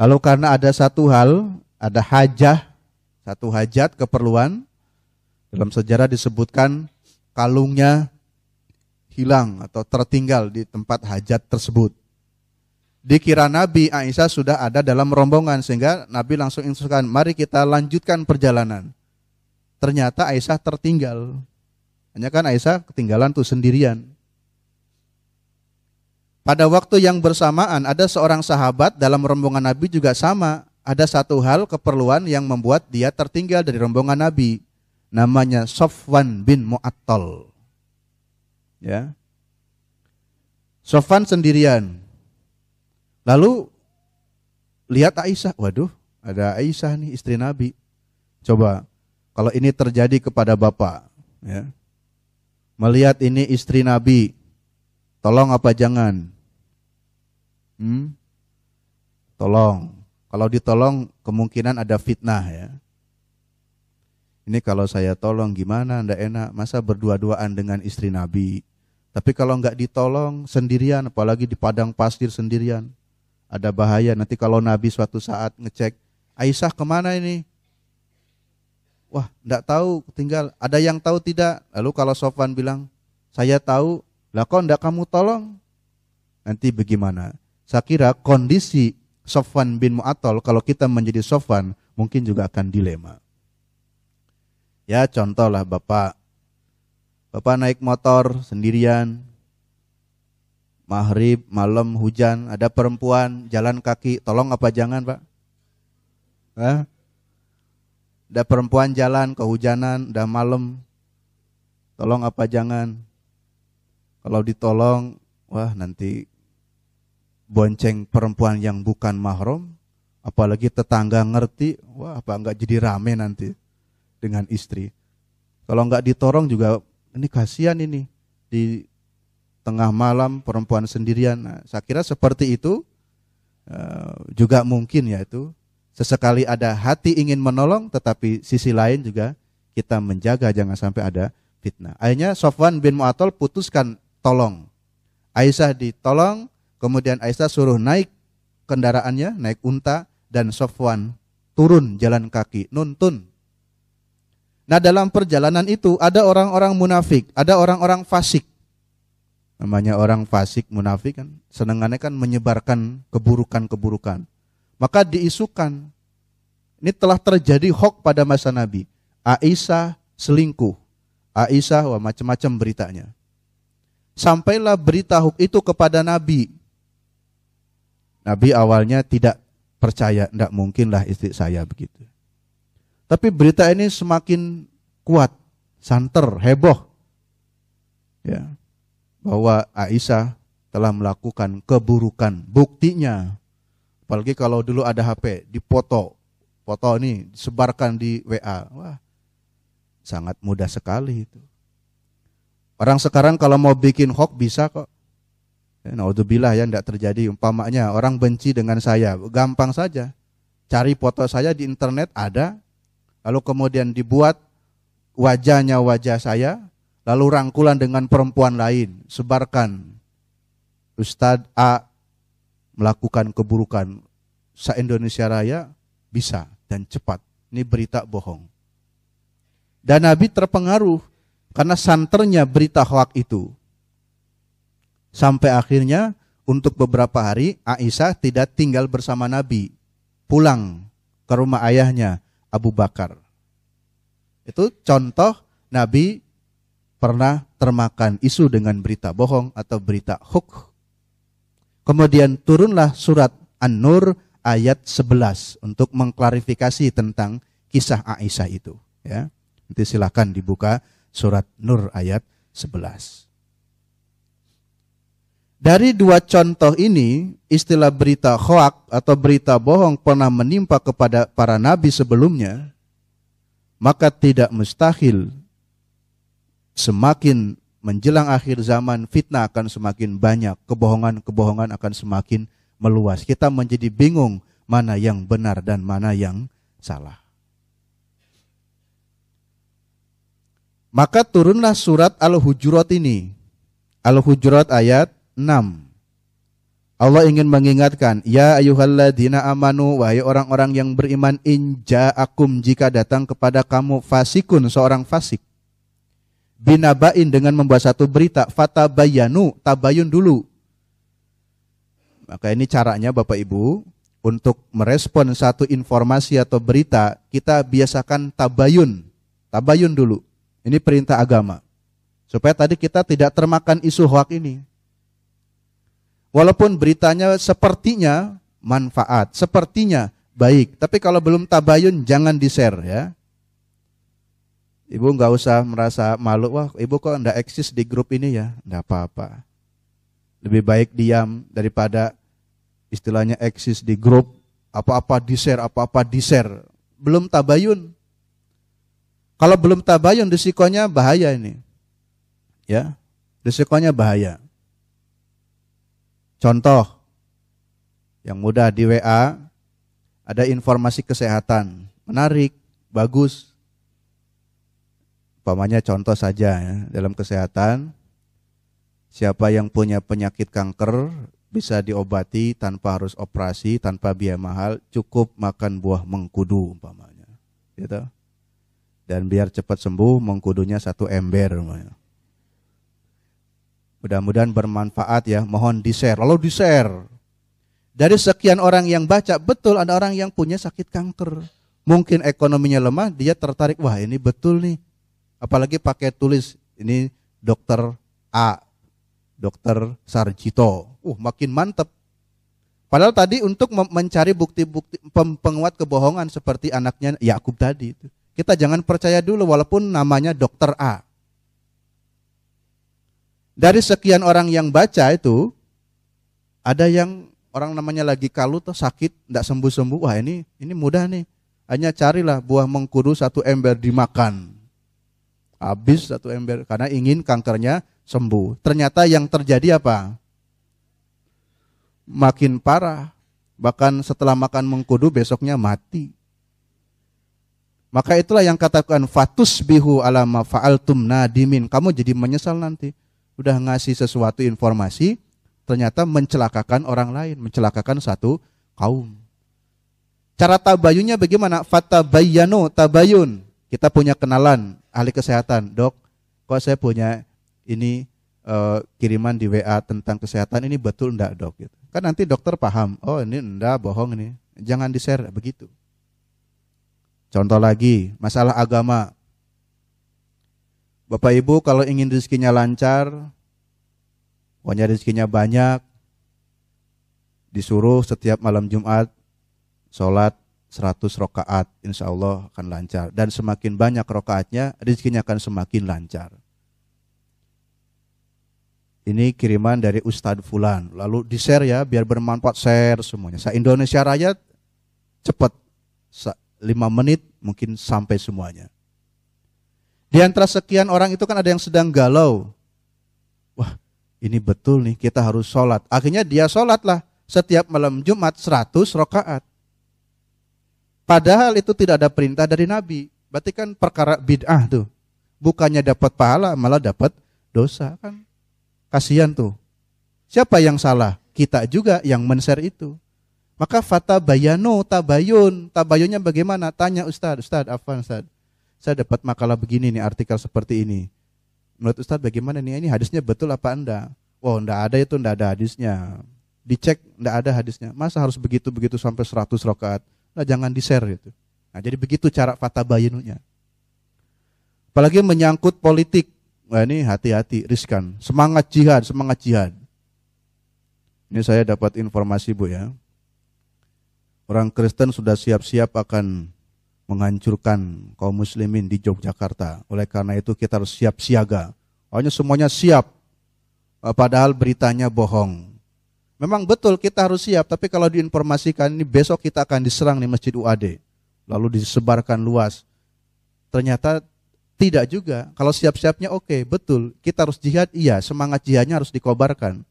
Lalu karena ada satu hal, ada hajah, satu hajat keperluan, dalam sejarah disebutkan kalungnya hilang atau tertinggal di tempat hajat tersebut. Dikira Nabi Aisyah sudah ada dalam rombongan sehingga Nabi langsung instruksikan, mari kita lanjutkan perjalanan. Ternyata Aisyah tertinggal. Hanya kan Aisyah ketinggalan tuh sendirian. Pada waktu yang bersamaan ada seorang sahabat dalam rombongan Nabi juga sama. Ada satu hal keperluan yang membuat dia tertinggal dari rombongan Nabi. Namanya Sofwan bin Mu'attal. Ya. Sofwan sendirian. Lalu lihat Aisyah, waduh, ada Aisyah nih istri Nabi. Coba kalau ini terjadi kepada bapak, ya, melihat ini istri Nabi, tolong apa jangan? Hmm? Tolong. Kalau ditolong kemungkinan ada fitnah ya. Ini kalau saya tolong gimana, ndak enak. Masa berdua-duaan dengan istri Nabi. Tapi kalau nggak ditolong sendirian, apalagi di padang pasir sendirian, ada bahaya. Nanti kalau Nabi suatu saat ngecek, Aisyah ke mana ini? Wah, enggak tahu, tinggal ada yang tahu tidak? Lalu kalau Sofwan bilang, saya tahu, lah kok enggak kamu tolong? Nanti bagaimana? Saya kira kondisi Sofwan bin Mu'atol, kalau kita menjadi Sofwan, mungkin juga akan dilema. Ya contoh lah Bapak, Bapak naik motor sendirian, maghrib, malam, hujan, ada perempuan jalan kaki, tolong apa jangan Pak? Hah? Ada perempuan jalan kehujanan, udah malam, tolong apa jangan? Kalau ditolong, wah nanti bonceng perempuan yang bukan mahram, apalagi tetangga ngerti, wah apa enggak jadi rame nanti dengan istri. Kalau enggak ditorong juga ini kasihan ini di tengah malam perempuan sendirian. Nah, saya kira seperti itu uh, juga mungkin ya itu sesekali ada hati ingin menolong, tetapi sisi lain juga kita menjaga jangan sampai ada fitnah. Akhirnya Sofwan bin Mu'atol putuskan tolong. Aisyah ditolong, Kemudian Aisyah suruh naik kendaraannya, naik unta, dan Sofwan turun jalan kaki, nuntun. Nah dalam perjalanan itu ada orang-orang munafik, ada orang-orang fasik. Namanya orang fasik munafik kan, senengannya kan menyebarkan keburukan-keburukan. Maka diisukan, ini telah terjadi hoax pada masa Nabi. Aisyah selingkuh, Aisyah wah macam-macam beritanya. Sampailah berita hoax itu kepada Nabi. Nabi awalnya tidak percaya, tidak mungkinlah istri saya begitu. Tapi berita ini semakin kuat, santer, heboh. Ya, bahwa Aisyah telah melakukan keburukan. Buktinya, apalagi kalau dulu ada HP, dipoto, foto ini disebarkan di WA. Wah, sangat mudah sekali itu. Orang sekarang kalau mau bikin hoax bisa kok. Ya, naudzubillah ya tidak terjadi umpamanya orang benci dengan saya, gampang saja. Cari foto saya di internet ada, lalu kemudian dibuat wajahnya wajah saya, lalu rangkulan dengan perempuan lain, sebarkan. Ustadz A melakukan keburukan se-Indonesia Raya bisa dan cepat. Ini berita bohong. Dan Nabi terpengaruh karena santernya berita hoak itu. Sampai akhirnya untuk beberapa hari Aisyah tidak tinggal bersama Nabi, pulang ke rumah ayahnya Abu Bakar. Itu contoh Nabi pernah termakan isu dengan berita bohong atau berita huk. Kemudian turunlah surat An-Nur ayat 11 untuk mengklarifikasi tentang kisah Aisyah itu. Ya, nanti silakan dibuka surat Nur ayat 11. Dari dua contoh ini, istilah berita hoak atau berita bohong pernah menimpa kepada para nabi sebelumnya, maka tidak mustahil semakin menjelang akhir zaman fitnah akan semakin banyak, kebohongan-kebohongan akan semakin meluas. Kita menjadi bingung mana yang benar dan mana yang salah. Maka turunlah surat Al-Hujurat ini. Al-Hujurat ayat 6. Allah ingin mengingatkan, Ya ayuhalladzina amanu, wahai orang-orang yang beriman, inja akum jika datang kepada kamu fasikun, seorang fasik. Binabain dengan membuat satu berita, fatabayanu, tabayun dulu. Maka ini caranya Bapak Ibu, untuk merespon satu informasi atau berita, kita biasakan tabayun. Tabayun dulu. Ini perintah agama. Supaya tadi kita tidak termakan isu hoak ini. Walaupun beritanya sepertinya manfaat, sepertinya baik, tapi kalau belum tabayun jangan di-share ya. Ibu nggak usah merasa malu, wah ibu kok ndak eksis di grup ini ya, ndak apa-apa. Lebih baik diam daripada istilahnya eksis di grup, apa-apa di-share, apa-apa di-share. Belum tabayun. Kalau belum tabayun risikonya bahaya ini. Ya, risikonya bahaya. Contoh yang mudah di WA ada informasi kesehatan, menarik, bagus. Umpamanya contoh saja ya, dalam kesehatan siapa yang punya penyakit kanker bisa diobati tanpa harus operasi, tanpa biaya mahal, cukup makan buah mengkudu umpamanya. Gitu. Dan biar cepat sembuh, mengkudunya satu ember umpamanya. Mudah-mudahan bermanfaat ya. Mohon di-share. Lalu di-share. Dari sekian orang yang baca, betul ada orang yang punya sakit kanker. mungkin ekonominya lemah, dia tertarik, wah ini betul nih. Apalagi pakai tulis, ini dokter A, dokter Sarjito. Uh, makin mantep. Padahal tadi untuk mencari bukti-bukti penguat kebohongan seperti anaknya Yakub tadi. Kita jangan percaya dulu walaupun namanya dokter A. Dari sekian orang yang baca itu ada yang orang namanya lagi kalu atau sakit, tidak sembuh-sembuh. Wah ini ini mudah nih. Hanya carilah buah mengkudu satu ember dimakan. Habis satu ember karena ingin kankernya sembuh. Ternyata yang terjadi apa? makin parah. Bahkan setelah makan mengkudu besoknya mati. Maka itulah yang katakan fatus bihu alama fa'altum nadimin. Kamu jadi menyesal nanti. Udah ngasih sesuatu informasi, ternyata mencelakakan orang lain, mencelakakan satu kaum. Cara tabayunnya bagaimana? Fatabayyanu, tabayun. Kita punya kenalan ahli kesehatan, dok. Kok saya punya ini uh, kiriman di WA tentang kesehatan ini betul enggak dok? Gitu. Kan nanti dokter paham, oh ini enggak bohong ini. Jangan di-share begitu. Contoh lagi, masalah agama. Bapak Ibu kalau ingin rezekinya lancar, pokoknya rezekinya banyak, disuruh setiap malam Jumat sholat 100 rokaat, insya Allah akan lancar. Dan semakin banyak rokaatnya, rezekinya akan semakin lancar ini kiriman dari Ustadz Fulan. Lalu di share ya biar bermanfaat share semuanya. Sa Indonesia Raya cepat. lima menit mungkin sampai semuanya. Di antara sekian orang itu kan ada yang sedang galau. Wah ini betul nih kita harus sholat. Akhirnya dia sholat lah setiap malam Jumat 100 rokaat. Padahal itu tidak ada perintah dari Nabi. Berarti kan perkara bid'ah tuh. Bukannya dapat pahala malah dapat dosa kan. Kasihan tuh. Siapa yang salah? Kita juga yang men-share itu. Maka fata bayano tabayun. Tabayunnya bagaimana? Tanya Ustaz, Ustaz, apa Ustaz? Saya dapat makalah begini nih, artikel seperti ini. Menurut Ustaz bagaimana nih? Ini hadisnya betul apa enggak? Oh, enggak ada itu, enggak ada hadisnya. Dicek, enggak ada hadisnya. Masa harus begitu-begitu sampai 100 rakaat? Nah, jangan di-share itu. Nah, jadi begitu cara fata bayanunya. Apalagi menyangkut politik. Wah ini hati-hati, riskan. Semangat jihad, semangat jihad. Ini saya dapat informasi Bu ya. Orang Kristen sudah siap-siap akan menghancurkan kaum muslimin di Yogyakarta. Oleh karena itu kita harus siap siaga. Pokoknya semuanya siap. Eh, padahal beritanya bohong. Memang betul kita harus siap, tapi kalau diinformasikan ini besok kita akan diserang di Masjid UAD. Lalu disebarkan luas. Ternyata tidak juga. Kalau siap-siapnya oke, okay, betul. Kita harus jihad, iya. Semangat jihadnya harus dikobarkan.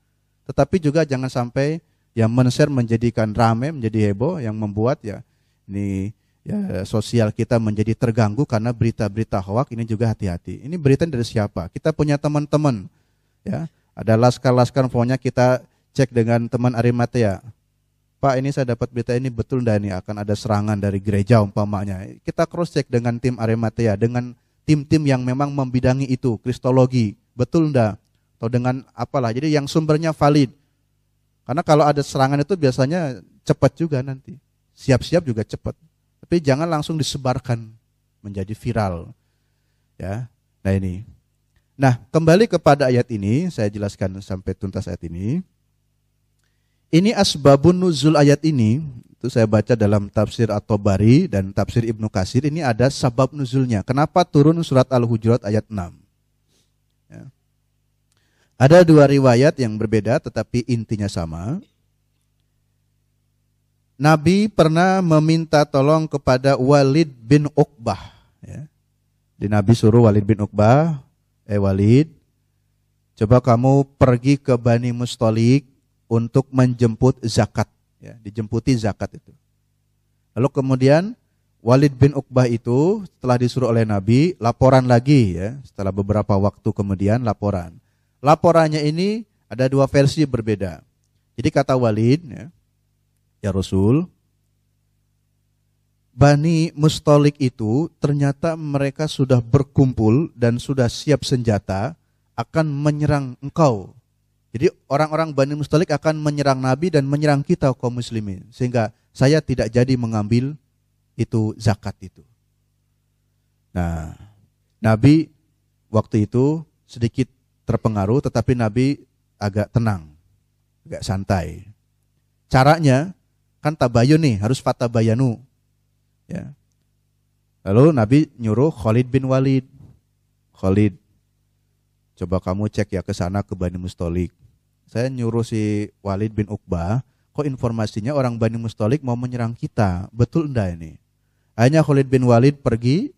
Tetapi juga jangan sampai yang men-share menjadikan rame, menjadi heboh, yang membuat ya ini ya sosial kita menjadi terganggu karena berita-berita hoak ini juga hati-hati. Ini berita dari siapa? Kita punya teman-teman, ya. Ada laskar-laskar, pokoknya kita cek dengan teman Arimatea. Pak ini saya dapat berita ini betul dan ini akan ada serangan dari gereja umpamanya. Kita cross check dengan tim Arimatea, dengan tim-tim yang memang membidangi itu, kristologi, betul enggak? Atau dengan apalah, jadi yang sumbernya valid. Karena kalau ada serangan itu biasanya cepat juga nanti. Siap-siap juga cepat. Tapi jangan langsung disebarkan menjadi viral. Ya. Nah ini. Nah, kembali kepada ayat ini, saya jelaskan sampai tuntas ayat ini. Ini asbabun nuzul ayat ini, itu saya baca dalam tafsir atau bari dan tafsir Ibnu Kasir, ini ada sabab nuzulnya. Kenapa turun surat Al-Hujurat ayat 6? Ya. Ada dua riwayat yang berbeda tetapi intinya sama. Nabi pernah meminta tolong kepada Walid bin Uqbah. Ya. Di Nabi suruh Walid bin Uqbah, eh Walid, coba kamu pergi ke Bani Mustolik, untuk menjemput zakat, ya, dijemputi zakat itu. Lalu kemudian Walid bin Uqbah itu setelah disuruh oleh Nabi laporan lagi ya, setelah beberapa waktu kemudian laporan. Laporannya ini ada dua versi berbeda. Jadi kata Walid ya, ya Rasul, Bani Mustolik itu ternyata mereka sudah berkumpul dan sudah siap senjata akan menyerang engkau jadi orang-orang Bani Mustalik akan menyerang Nabi dan menyerang kita kaum muslimin. Sehingga saya tidak jadi mengambil itu zakat itu. Nah, Nabi waktu itu sedikit terpengaruh tetapi Nabi agak tenang, agak santai. Caranya kan tabayun nih, harus fatabayanu. Ya. Lalu Nabi nyuruh Khalid bin Walid. Khalid, coba kamu cek ya ke sana ke Bani Mustolik. Saya nyuruh si Walid bin Uqbah, kok informasinya orang Bani Mustolik mau menyerang kita. Betul enggak ini? Hanya Khalid bin Walid pergi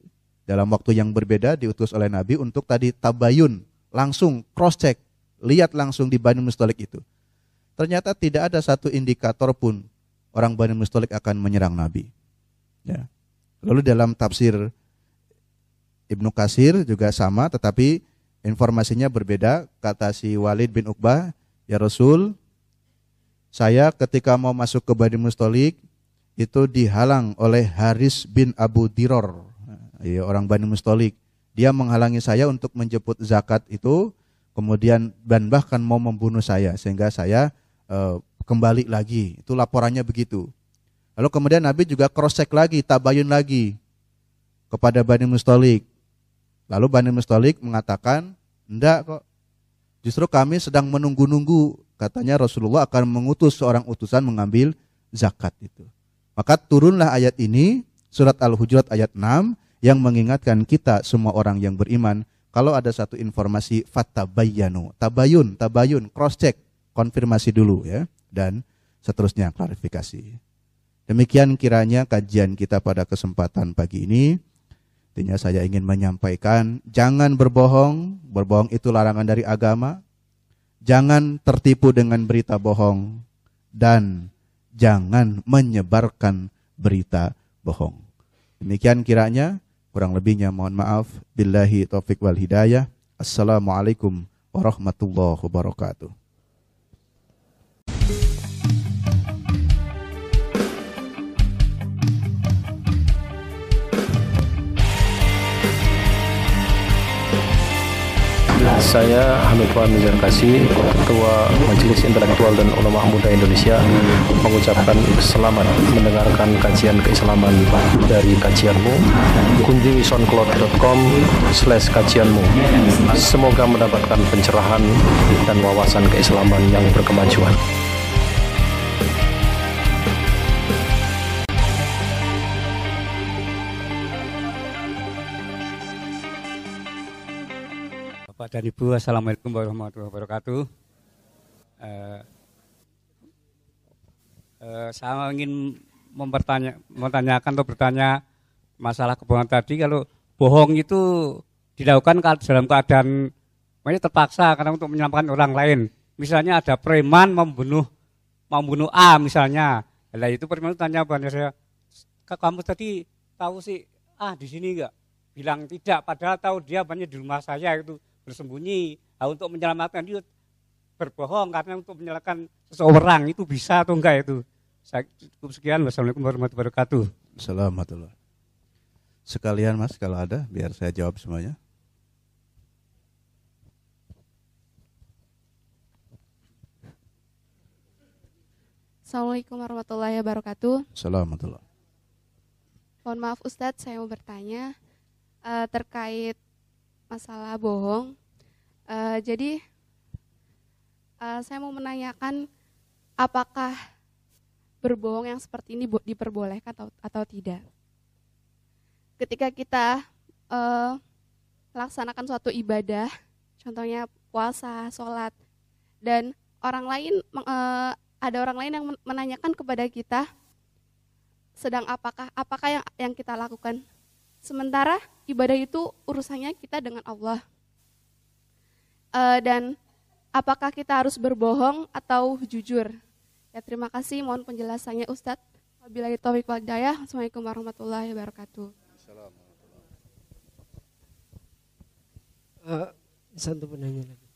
dalam waktu yang berbeda diutus oleh Nabi untuk tadi tabayun, langsung cross check, lihat langsung di Bani Mustolik itu. Ternyata tidak ada satu indikator pun orang Bani Mustolik akan menyerang Nabi. Ya. Lalu dalam tafsir Ibnu Kasir juga sama, tetapi informasinya berbeda. Kata si Walid bin Uqbah, ya Rasul, saya ketika mau masuk ke Bani Mustolik, itu dihalang oleh Haris bin Abu Diror ya, orang Bani Mustolik. Dia menghalangi saya untuk menjemput zakat itu, kemudian dan bahkan mau membunuh saya sehingga saya e, kembali lagi. Itu laporannya begitu. Lalu kemudian Nabi juga cross check lagi, tabayun lagi kepada Bani Mustolik. Lalu Bani Mustolik mengatakan, enggak kok. Justru kami sedang menunggu-nunggu. Katanya Rasulullah akan mengutus seorang utusan mengambil zakat itu. Maka turunlah ayat ini, surat Al-Hujurat ayat 6, yang mengingatkan kita semua orang yang beriman kalau ada satu informasi fatabayyanu, tabayun, tabayun, cross check, konfirmasi dulu ya dan seterusnya klarifikasi. Demikian kiranya kajian kita pada kesempatan pagi ini. Intinya saya ingin menyampaikan jangan berbohong, berbohong itu larangan dari agama. Jangan tertipu dengan berita bohong dan jangan menyebarkan berita bohong. Demikian kiranya Kurang lebihnya mohon maaf. Billahi taufik wal hidayah. Assalamualaikum warahmatullahi wabarakatuh. Saya Hamid Fahmi Zarkasi, Ketua Majelis Intelektual dan Ulama Muda Indonesia mengucapkan selamat mendengarkan kajian keislaman dari kajianmu. Kunjungi soundcloud.com slash kajianmu. Semoga mendapatkan pencerahan dan wawasan keislaman yang berkemajuan. Dan Ibu, Assalamualaikum warahmatullahi wabarakatuh. Uh, uh, saya ingin mempertanya, mempertanyakan atau bertanya masalah kebohongan tadi. Kalau bohong itu dilakukan dalam keadaan makanya terpaksa karena untuk menyelamatkan orang lain. Misalnya ada preman membunuh membunuh A misalnya. Nah itu preman tanya banyak saya, kamu tadi tahu sih ah di sini enggak? Bilang tidak, padahal tahu dia banyak di rumah saya itu bersembunyi. Nah, untuk menyelamatkan dia berbohong karena untuk menyelamatkan seseorang itu bisa atau enggak itu. Saya cukup sekian. Wassalamualaikum warahmatullahi wabarakatuh. Assalamualaikum. Sekalian mas kalau ada biar saya jawab semuanya. Assalamualaikum warahmatullahi wabarakatuh. Assalamualaikum. Mohon maaf Ustadz, saya mau bertanya uh, terkait masalah bohong. Uh, jadi uh, saya mau menanyakan apakah berbohong yang seperti ini diperbolehkan atau, atau tidak. Ketika kita uh, suatu ibadah, contohnya puasa, sholat, dan orang lain uh, ada orang lain yang menanyakan kepada kita sedang apakah apakah yang yang kita lakukan Sementara ibadah itu urusannya kita dengan Allah. Uh, dan apakah kita harus berbohong atau jujur? Ya terima kasih, mohon penjelasannya Ustadz. Wabillahi taufiq wal hidayah. Assalamualaikum warahmatullahi wabarakatuh. Uh, satu penanya lagi.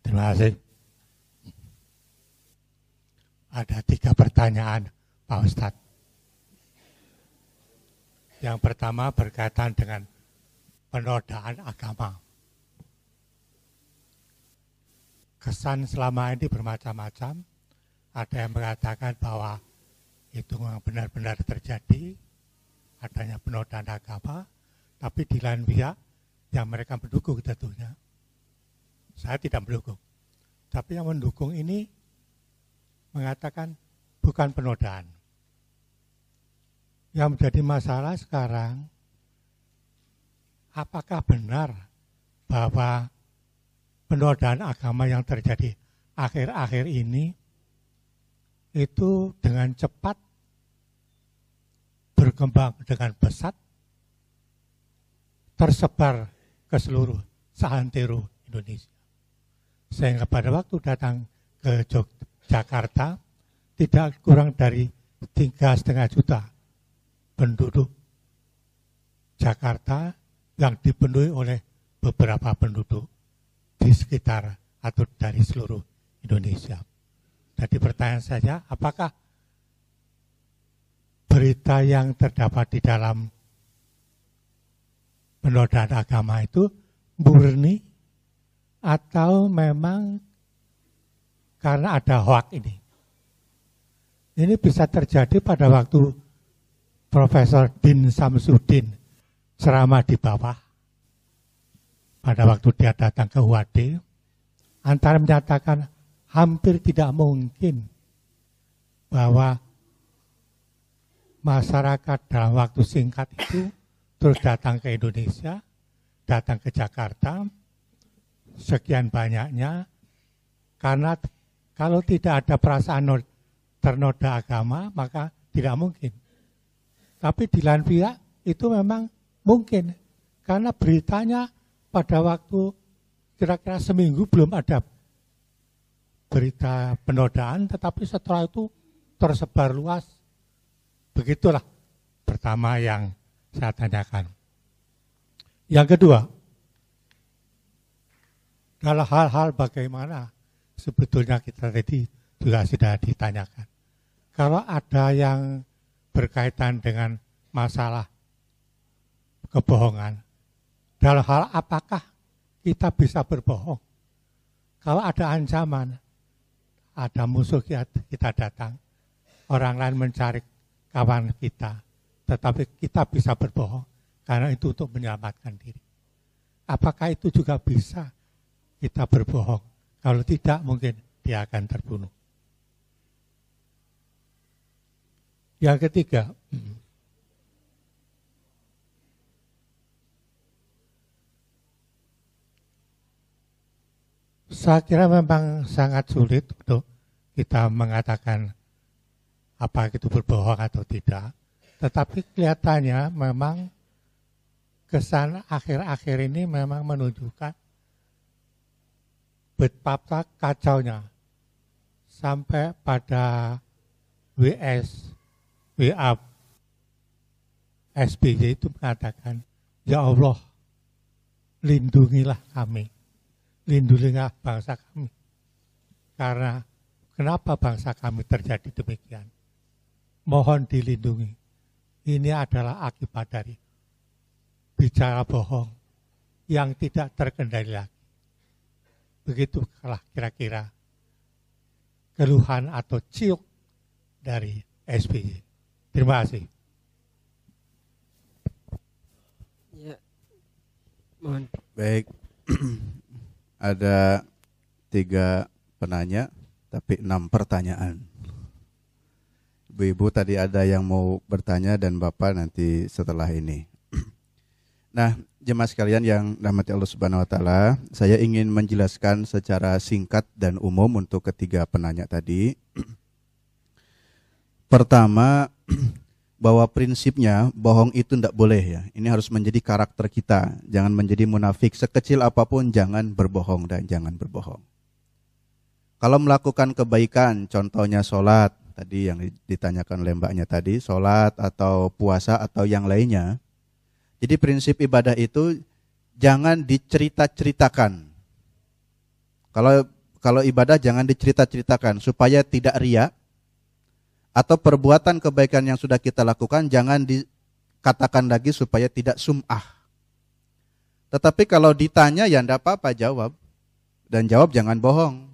Terima kasih. Ada tiga pertanyaan Pak Ustadz. Yang pertama berkaitan dengan penodaan agama. kesan selama ini bermacam-macam. Ada yang mengatakan bahwa itu memang benar-benar terjadi, adanya penodaan agama, tapi di lain pihak yang mereka mendukung tentunya. Saya tidak mendukung. Tapi yang mendukung ini mengatakan bukan penodaan. Yang menjadi masalah sekarang, apakah benar bahwa penodaan agama yang terjadi akhir-akhir ini itu dengan cepat berkembang dengan pesat tersebar ke seluruh santero Indonesia. Sehingga pada waktu datang ke Jakarta tidak kurang dari tiga setengah juta penduduk Jakarta yang dipenuhi oleh beberapa penduduk di sekitar atau dari seluruh Indonesia. Jadi pertanyaan saja, apakah berita yang terdapat di dalam penodaan agama itu murni atau memang karena ada hoak ini. Ini bisa terjadi pada waktu Profesor Din Samsudin ceramah di bawah. Pada waktu dia datang ke UAD, antara menyatakan hampir tidak mungkin bahwa masyarakat dalam waktu singkat itu terus datang ke Indonesia, datang ke Jakarta, sekian banyaknya, karena kalau tidak ada perasaan ternoda agama, maka tidak mungkin. Tapi di lain pihak itu memang mungkin, karena beritanya pada waktu kira-kira seminggu belum ada berita penodaan, tetapi setelah itu tersebar luas. Begitulah pertama yang saya tanyakan. Yang kedua, dalam hal-hal bagaimana sebetulnya kita tadi juga sudah ditanyakan. Kalau ada yang berkaitan dengan masalah kebohongan, dalam hal apakah kita bisa berbohong? Kalau ada ancaman, ada musuh kita datang, orang lain mencari kawan kita, tetapi kita bisa berbohong karena itu untuk menyelamatkan diri. Apakah itu juga bisa kita berbohong? Kalau tidak mungkin dia akan terbunuh. Yang ketiga, saya kira memang sangat sulit untuk kita mengatakan apa itu berbohong atau tidak. Tetapi kelihatannya memang kesan akhir-akhir ini memang menunjukkan betapa kacaunya sampai pada WS, WA, SBY itu mengatakan, Ya Allah, lindungilah kami, lindungilah bangsa kami. Karena kenapa bangsa kami terjadi demikian? Mohon dilindungi ini adalah akibat dari bicara bohong yang tidak terkendali lagi. Begitulah kira-kira keluhan atau ciuk dari SBY. Terima kasih. Ya. Mohon. Baik. *clears throat* Ada tiga penanya, tapi enam pertanyaan. Ibu-ibu tadi ada yang mau bertanya dan Bapak nanti setelah ini. *clears throat* Nah, jemaah sekalian yang rahmati Allah Subhanahu wa taala, saya ingin menjelaskan secara singkat dan umum untuk ketiga penanya tadi. *clears throat* Pertama, *clears throat* bahwa prinsipnya bohong itu tidak boleh ya. Ini harus menjadi karakter kita. Jangan menjadi munafik sekecil apa pun jangan berbohong dan jangan berbohong. Kalau melakukan kebaikan, contohnya sholat, tadi yang ditanyakan oleh mbaknya tadi, sholat atau puasa atau yang lainnya. Jadi prinsip ibadah itu jangan dicerita-ceritakan. Kalau kalau ibadah jangan dicerita-ceritakan supaya tidak ria atau perbuatan kebaikan yang sudah kita lakukan jangan dikatakan lagi supaya tidak sum'ah. Tetapi kalau ditanya ya enggak apa-apa jawab. Dan jawab jangan bohong.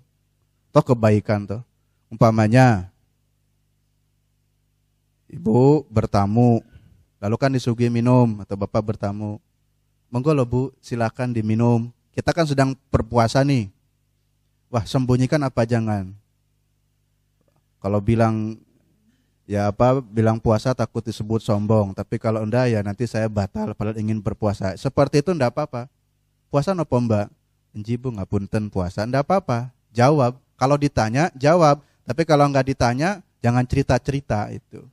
toh kebaikan toh. Umpamanya ibu bertamu, lalu kan disuguhi minum atau bapak bertamu. Monggo loh bu, silakan diminum. Kita kan sedang berpuasa nih. Wah sembunyikan apa jangan. Kalau bilang ya apa bilang puasa takut disebut sombong. Tapi kalau enggak ya nanti saya batal padahal ingin berpuasa. Seperti itu enggak apa-apa. Puasa nopo mbak? Enji bu ngapunten puasa. Enggak apa-apa. Jawab. Kalau ditanya jawab. Tapi kalau enggak ditanya jangan cerita-cerita itu.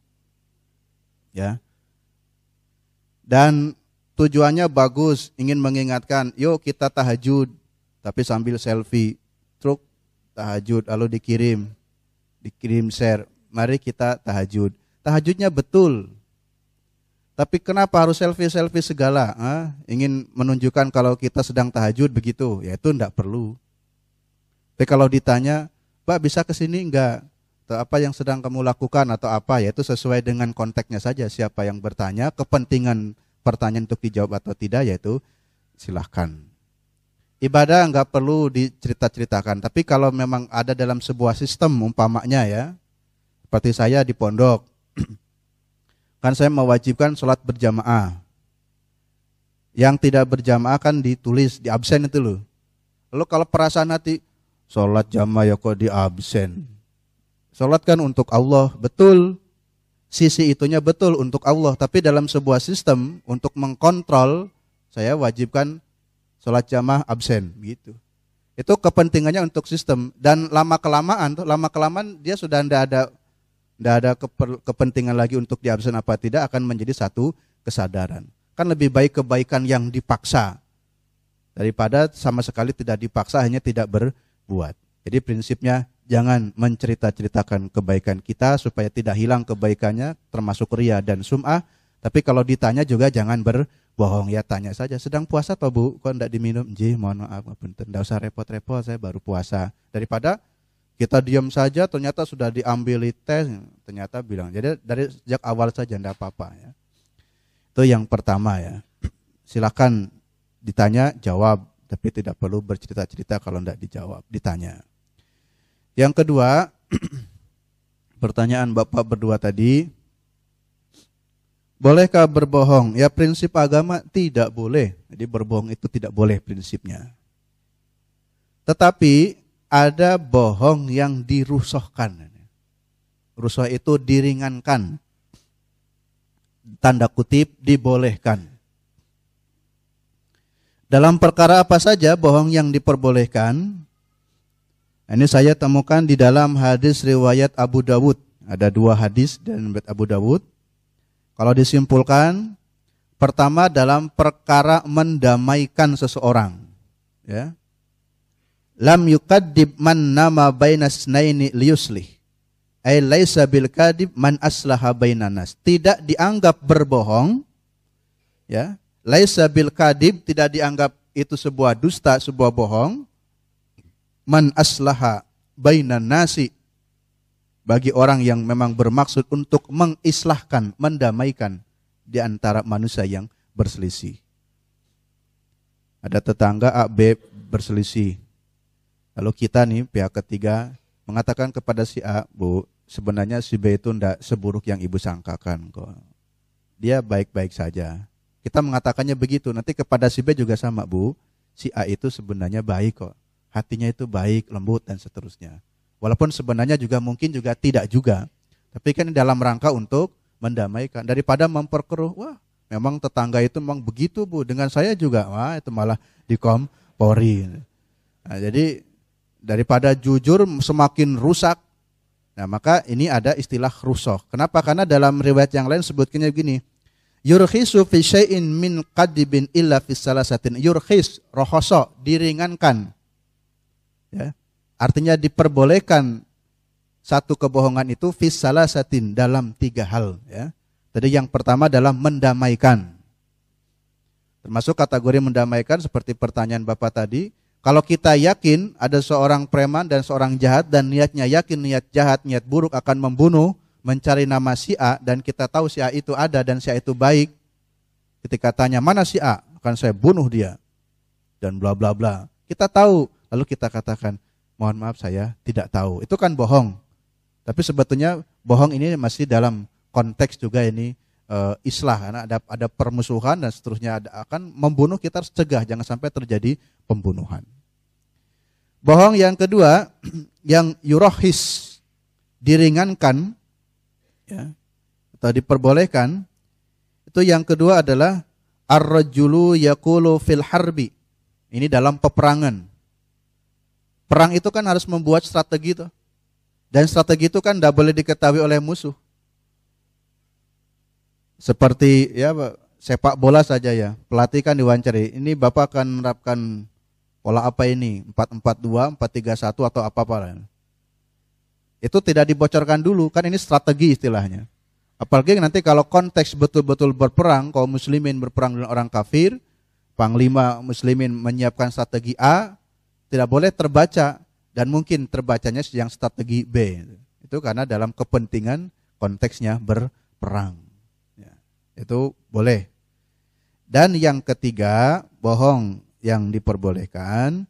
Ya. Dan tujuannya bagus. Ingin mengingatkan yuk kita tahajud. Tapi sambil selfie. Truk tahajud lalu dikirim. Dikirim share mari kita tahajud. Tahajudnya betul. Tapi kenapa harus selfie-selfie segala? Ah, ingin menunjukkan kalau kita sedang tahajud begitu, ya itu enggak perlu. Tapi kalau ditanya, Pak bisa ke sini enggak? Atau apa yang sedang kamu lakukan atau apa? Ya itu sesuai dengan konteksnya saja. Siapa yang bertanya, kepentingan pertanyaan untuk dijawab atau tidak, yaitu silahkan. Ibadah enggak perlu dicerita-ceritakan. Tapi kalau memang ada dalam sebuah sistem umpamanya ya, seperti saya di pondok. *clears throat* kan saya mewajibkan sholat berjamaah. Yang tidak berjamaah kan ditulis, di absen itu loh. Lalu kalau perasaan hati, sholat jamaah ya kok di absen. Sholat kan untuk Allah, betul. Sisi itunya betul untuk Allah. Tapi dalam sebuah sistem, untuk mengkontrol, saya wajibkan sholat jamaah absen. gitu. Itu kepentingannya untuk sistem. Dan lama kelamaan, lama kelamaan dia sudah tidak ada tidak ada kepentingan lagi untuk diabsen apa tidak akan menjadi satu kesadaran. Kan lebih baik kebaikan yang dipaksa daripada sama sekali tidak dipaksa hanya tidak berbuat. Jadi prinsipnya jangan mencerita-ceritakan kebaikan kita supaya tidak hilang kebaikannya termasuk ria dan sum'ah. Tapi kalau ditanya juga jangan berbohong ya tanya saja sedang puasa atau bu kok tidak diminum? Ji mohon maaf tidak usah repot-repot saya baru puasa daripada kita diam saja ternyata sudah diambil tes ternyata bilang. Jadi dari sejak awal saja tidak apa-apa ya. Itu yang pertama ya. Silakan ditanya jawab. Tapi tidak perlu bercerita-cerita kalau tidak dijawab ditanya. Yang kedua *clears throat* pertanyaan bapak berdua tadi. Bolehkah berbohong? Ya prinsip agama tidak boleh. Jadi berbohong itu tidak boleh prinsipnya. Tetapi ada bohong yang dirusohkan. Rusoh itu diringankan. Tanda kutip dibolehkan. Dalam perkara apa saja bohong yang diperbolehkan? Ini saya temukan di dalam hadis riwayat Abu Dawud. Ada dua hadis dan Abu Dawud. Kalau disimpulkan, pertama dalam perkara mendamaikan seseorang. Ya, lam yukaddib man nama bainas naini liuslih. Ay laisa bil kadib man aslaha bainanas. Tidak dianggap berbohong. Ya, laisa bil kadib tidak dianggap itu sebuah dusta, sebuah bohong. Man aslaha bainan nasi bagi orang yang memang bermaksud untuk mengislahkan, mendamaikan di antara manusia yang berselisih. Ada tetangga A, B berselisih. Lalu kita nih pihak ketiga mengatakan kepada si A, Bu, sebenarnya si B itu tidak seburuk yang ibu sangkakan kok. Dia baik-baik saja. Kita mengatakannya begitu, nanti kepada si B juga sama, Bu. Si A itu sebenarnya baik kok. Hatinya itu baik, lembut dan seterusnya. Walaupun sebenarnya juga mungkin juga tidak juga. Tapi kan dalam rangka untuk mendamaikan daripada memperkeruh. Wah, memang tetangga itu memang begitu, Bu. Dengan saya juga, wah itu malah dikompori. Nah, jadi daripada jujur semakin rusak. Nah, maka ini ada istilah rusoh. Kenapa? Karena dalam riwayat yang lain sebutkannya begini. Yurkhisu fi syai'in min qadibin illa fi salasatin. Yurkhis, rohoso, diringankan. Ya. Artinya diperbolehkan satu kebohongan itu fi salasatin dalam tiga hal. Ya. Tadi yang pertama adalah mendamaikan. Termasuk kategori mendamaikan seperti pertanyaan Bapak tadi, kalau kita yakin ada seorang preman dan seorang jahat dan niatnya yakin niat jahat, niat buruk akan membunuh, mencari nama si A dan kita tahu si A itu ada dan si A itu baik. Ketika tanya mana si A, akan saya bunuh dia. Dan bla bla bla. Kita tahu, lalu kita katakan, mohon maaf saya tidak tahu. Itu kan bohong. Tapi sebetulnya bohong ini masih dalam konteks juga ini uh, islah karena ada ada permusuhan dan seterusnya ada, akan membunuh kita harus cegah jangan sampai terjadi pembunuhan. Bohong yang kedua *clears throat* yang yurohis diringankan ya, atau diperbolehkan itu yang kedua adalah ar-rajulu yaqulu fil harbi. Ini dalam peperangan. Perang itu kan harus membuat strategi itu. Dan strategi itu kan tidak boleh diketahui oleh musuh. Seperti ya sepak bola saja ya. Pelatih kan diwawancari. Ini Bapak akan menerapkan pola apa ini? 442, 431 atau apa-apa. Itu tidak dibocorkan dulu, kan ini strategi istilahnya. Apalagi nanti kalau konteks betul-betul berperang, kaum muslimin berperang dengan orang kafir, panglima muslimin menyiapkan strategi A, tidak boleh terbaca dan mungkin terbacanya yang strategi B. Itu karena dalam kepentingan konteksnya berperang. Ya, itu boleh. Dan yang ketiga, bohong yang diperbolehkan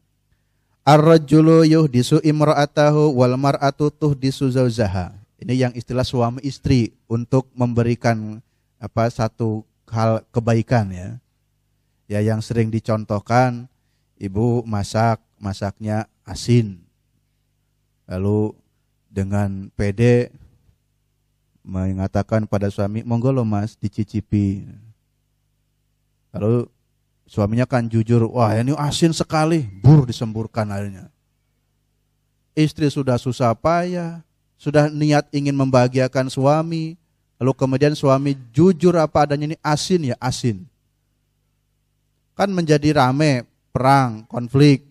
Ar-rajulu yuhdisu imra'atahu wal mar'atu tuhdisu zawzaha. Ini yang istilah suami istri untuk memberikan apa satu hal kebaikan ya. Ya yang sering dicontohkan ibu masak, masaknya asin. Lalu dengan PD mengatakan pada suami, "Monggo lo Mas dicicipi." Lalu Suaminya kan jujur, wah ini asin sekali, bur disemburkan airnya. Istri sudah susah payah, sudah niat ingin membahagiakan suami, lalu kemudian suami jujur apa adanya ini asin ya asin. Kan menjadi rame, perang, konflik.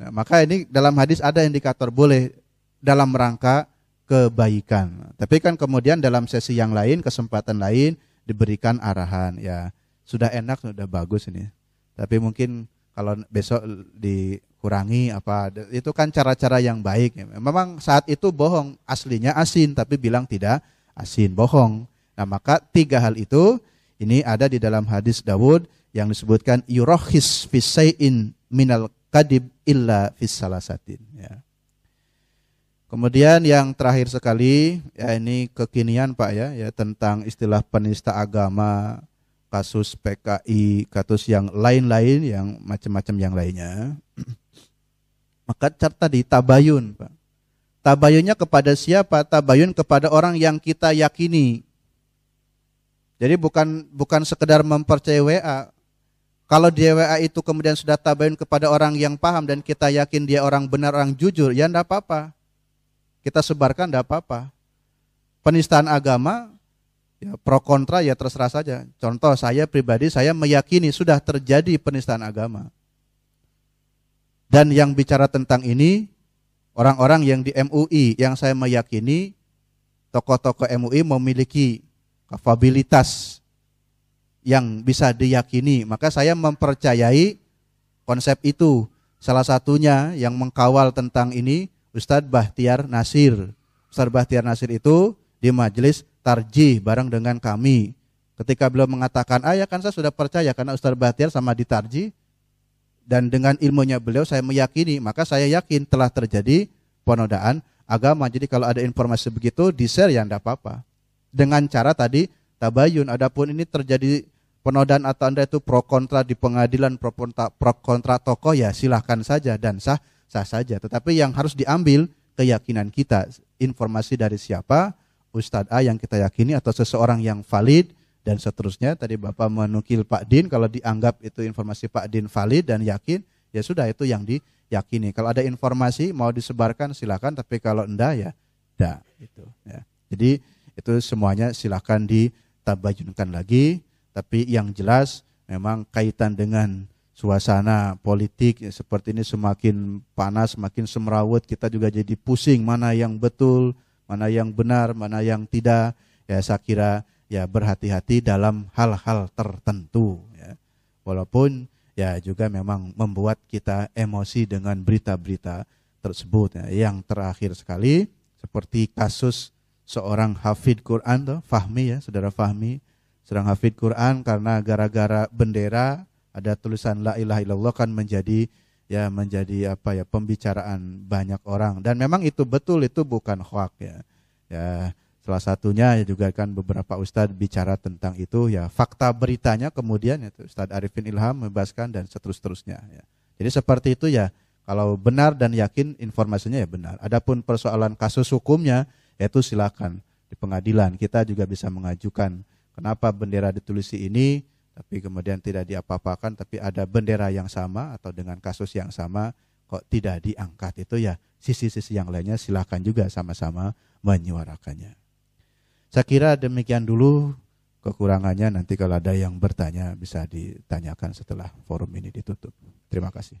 Nah, maka ini dalam hadis ada indikator boleh dalam rangka kebaikan. Tapi kan kemudian dalam sesi yang lain, kesempatan lain diberikan arahan ya sudah enak sudah bagus ini. Tapi mungkin kalau besok dikurangi apa itu kan cara-cara yang baik. Memang saat itu bohong. Aslinya asin tapi bilang tidak asin. Bohong. Nah maka tiga hal itu ini ada di dalam hadis Dawud yang disebutkan yurohis fisain minal kadib illa fis salasatin. Ya. Kemudian yang terakhir sekali ya ini kekinian Pak ya ya tentang istilah penista agama kasus PKI, kasus yang lain-lain, yang macam-macam yang lainnya. *clears throat* Maka cat tadi tabayun, Pak. Tabayunnya kepada siapa? Tabayun kepada orang yang kita yakini. Jadi bukan bukan sekedar mempercayai WA. Kalau dia WA itu kemudian sudah tabayun kepada orang yang paham dan kita yakin dia orang benar, orang jujur, ya enggak apa-apa. Kita sebarkan enggak apa-apa. Penistaan agama Ya, pro kontra ya terserah saja. Contoh saya pribadi saya meyakini sudah terjadi penistaan agama. Dan yang bicara tentang ini orang-orang yang di MUI yang saya meyakini tokoh-tokoh MUI memiliki kapabilitas yang bisa diyakini. Maka saya mempercayai konsep itu. Salah satunya yang mengkawal tentang ini Ustadz Bahtiar Nasir. Ustadz Bahtiar Nasir itu di majelis tarjih bareng dengan kami. Ketika beliau mengatakan, ah ya kan saya sudah percaya karena Ustaz Bahtiar sama ditarji dan dengan ilmunya beliau saya meyakini, maka saya yakin telah terjadi penodaan agama. Jadi kalau ada informasi begitu di-share ya enggak apa-apa. Dengan cara tadi tabayun, adapun ini terjadi penodaan atau Anda itu pro kontra di pengadilan pro kontra, pro kontra tokoh ya silahkan saja dan sah sah saja. Tetapi yang harus diambil keyakinan kita, informasi dari siapa, Ustadz A yang kita yakini atau seseorang yang valid dan seterusnya. Tadi Bapak menukil Pak Din, kalau dianggap itu informasi Pak Din valid dan yakin, ya sudah itu yang diyakini. Kalau ada informasi mau disebarkan silakan, tapi kalau enggak ya enggak. Gitu, ya. Jadi itu semuanya silakan ditabayunkan lagi, tapi yang jelas memang kaitan dengan suasana politik ya, seperti ini semakin panas, semakin semrawut, kita juga jadi pusing mana yang betul, mana yang benar, mana yang tidak. Ya saya kira ya berhati-hati dalam hal-hal tertentu. Ya. Walaupun ya juga memang membuat kita emosi dengan berita-berita tersebut. Ya. Yang terakhir sekali seperti kasus seorang hafid Quran tuh, Fahmi ya, saudara Fahmi, sedang hafid Quran karena gara-gara bendera ada tulisan la ilaha illallah kan menjadi ya menjadi apa ya pembicaraan banyak orang dan memang itu betul itu bukan hoak ya. Ya, salah satunya juga kan beberapa ustadz bicara tentang itu ya fakta beritanya kemudian itu Ustadz Arifin Ilham membahaskan dan seterus-terusnya ya. Jadi seperti itu ya kalau benar dan yakin informasinya ya benar. Adapun persoalan kasus hukumnya yaitu silakan di pengadilan kita juga bisa mengajukan kenapa bendera ditulisi ini tapi kemudian tidak diapa-apakan tapi ada bendera yang sama atau dengan kasus yang sama kok tidak diangkat itu ya sisi-sisi yang lainnya silakan juga sama-sama menyuarakannya. Saya kira demikian dulu kekurangannya nanti kalau ada yang bertanya bisa ditanyakan setelah forum ini ditutup. Terima kasih.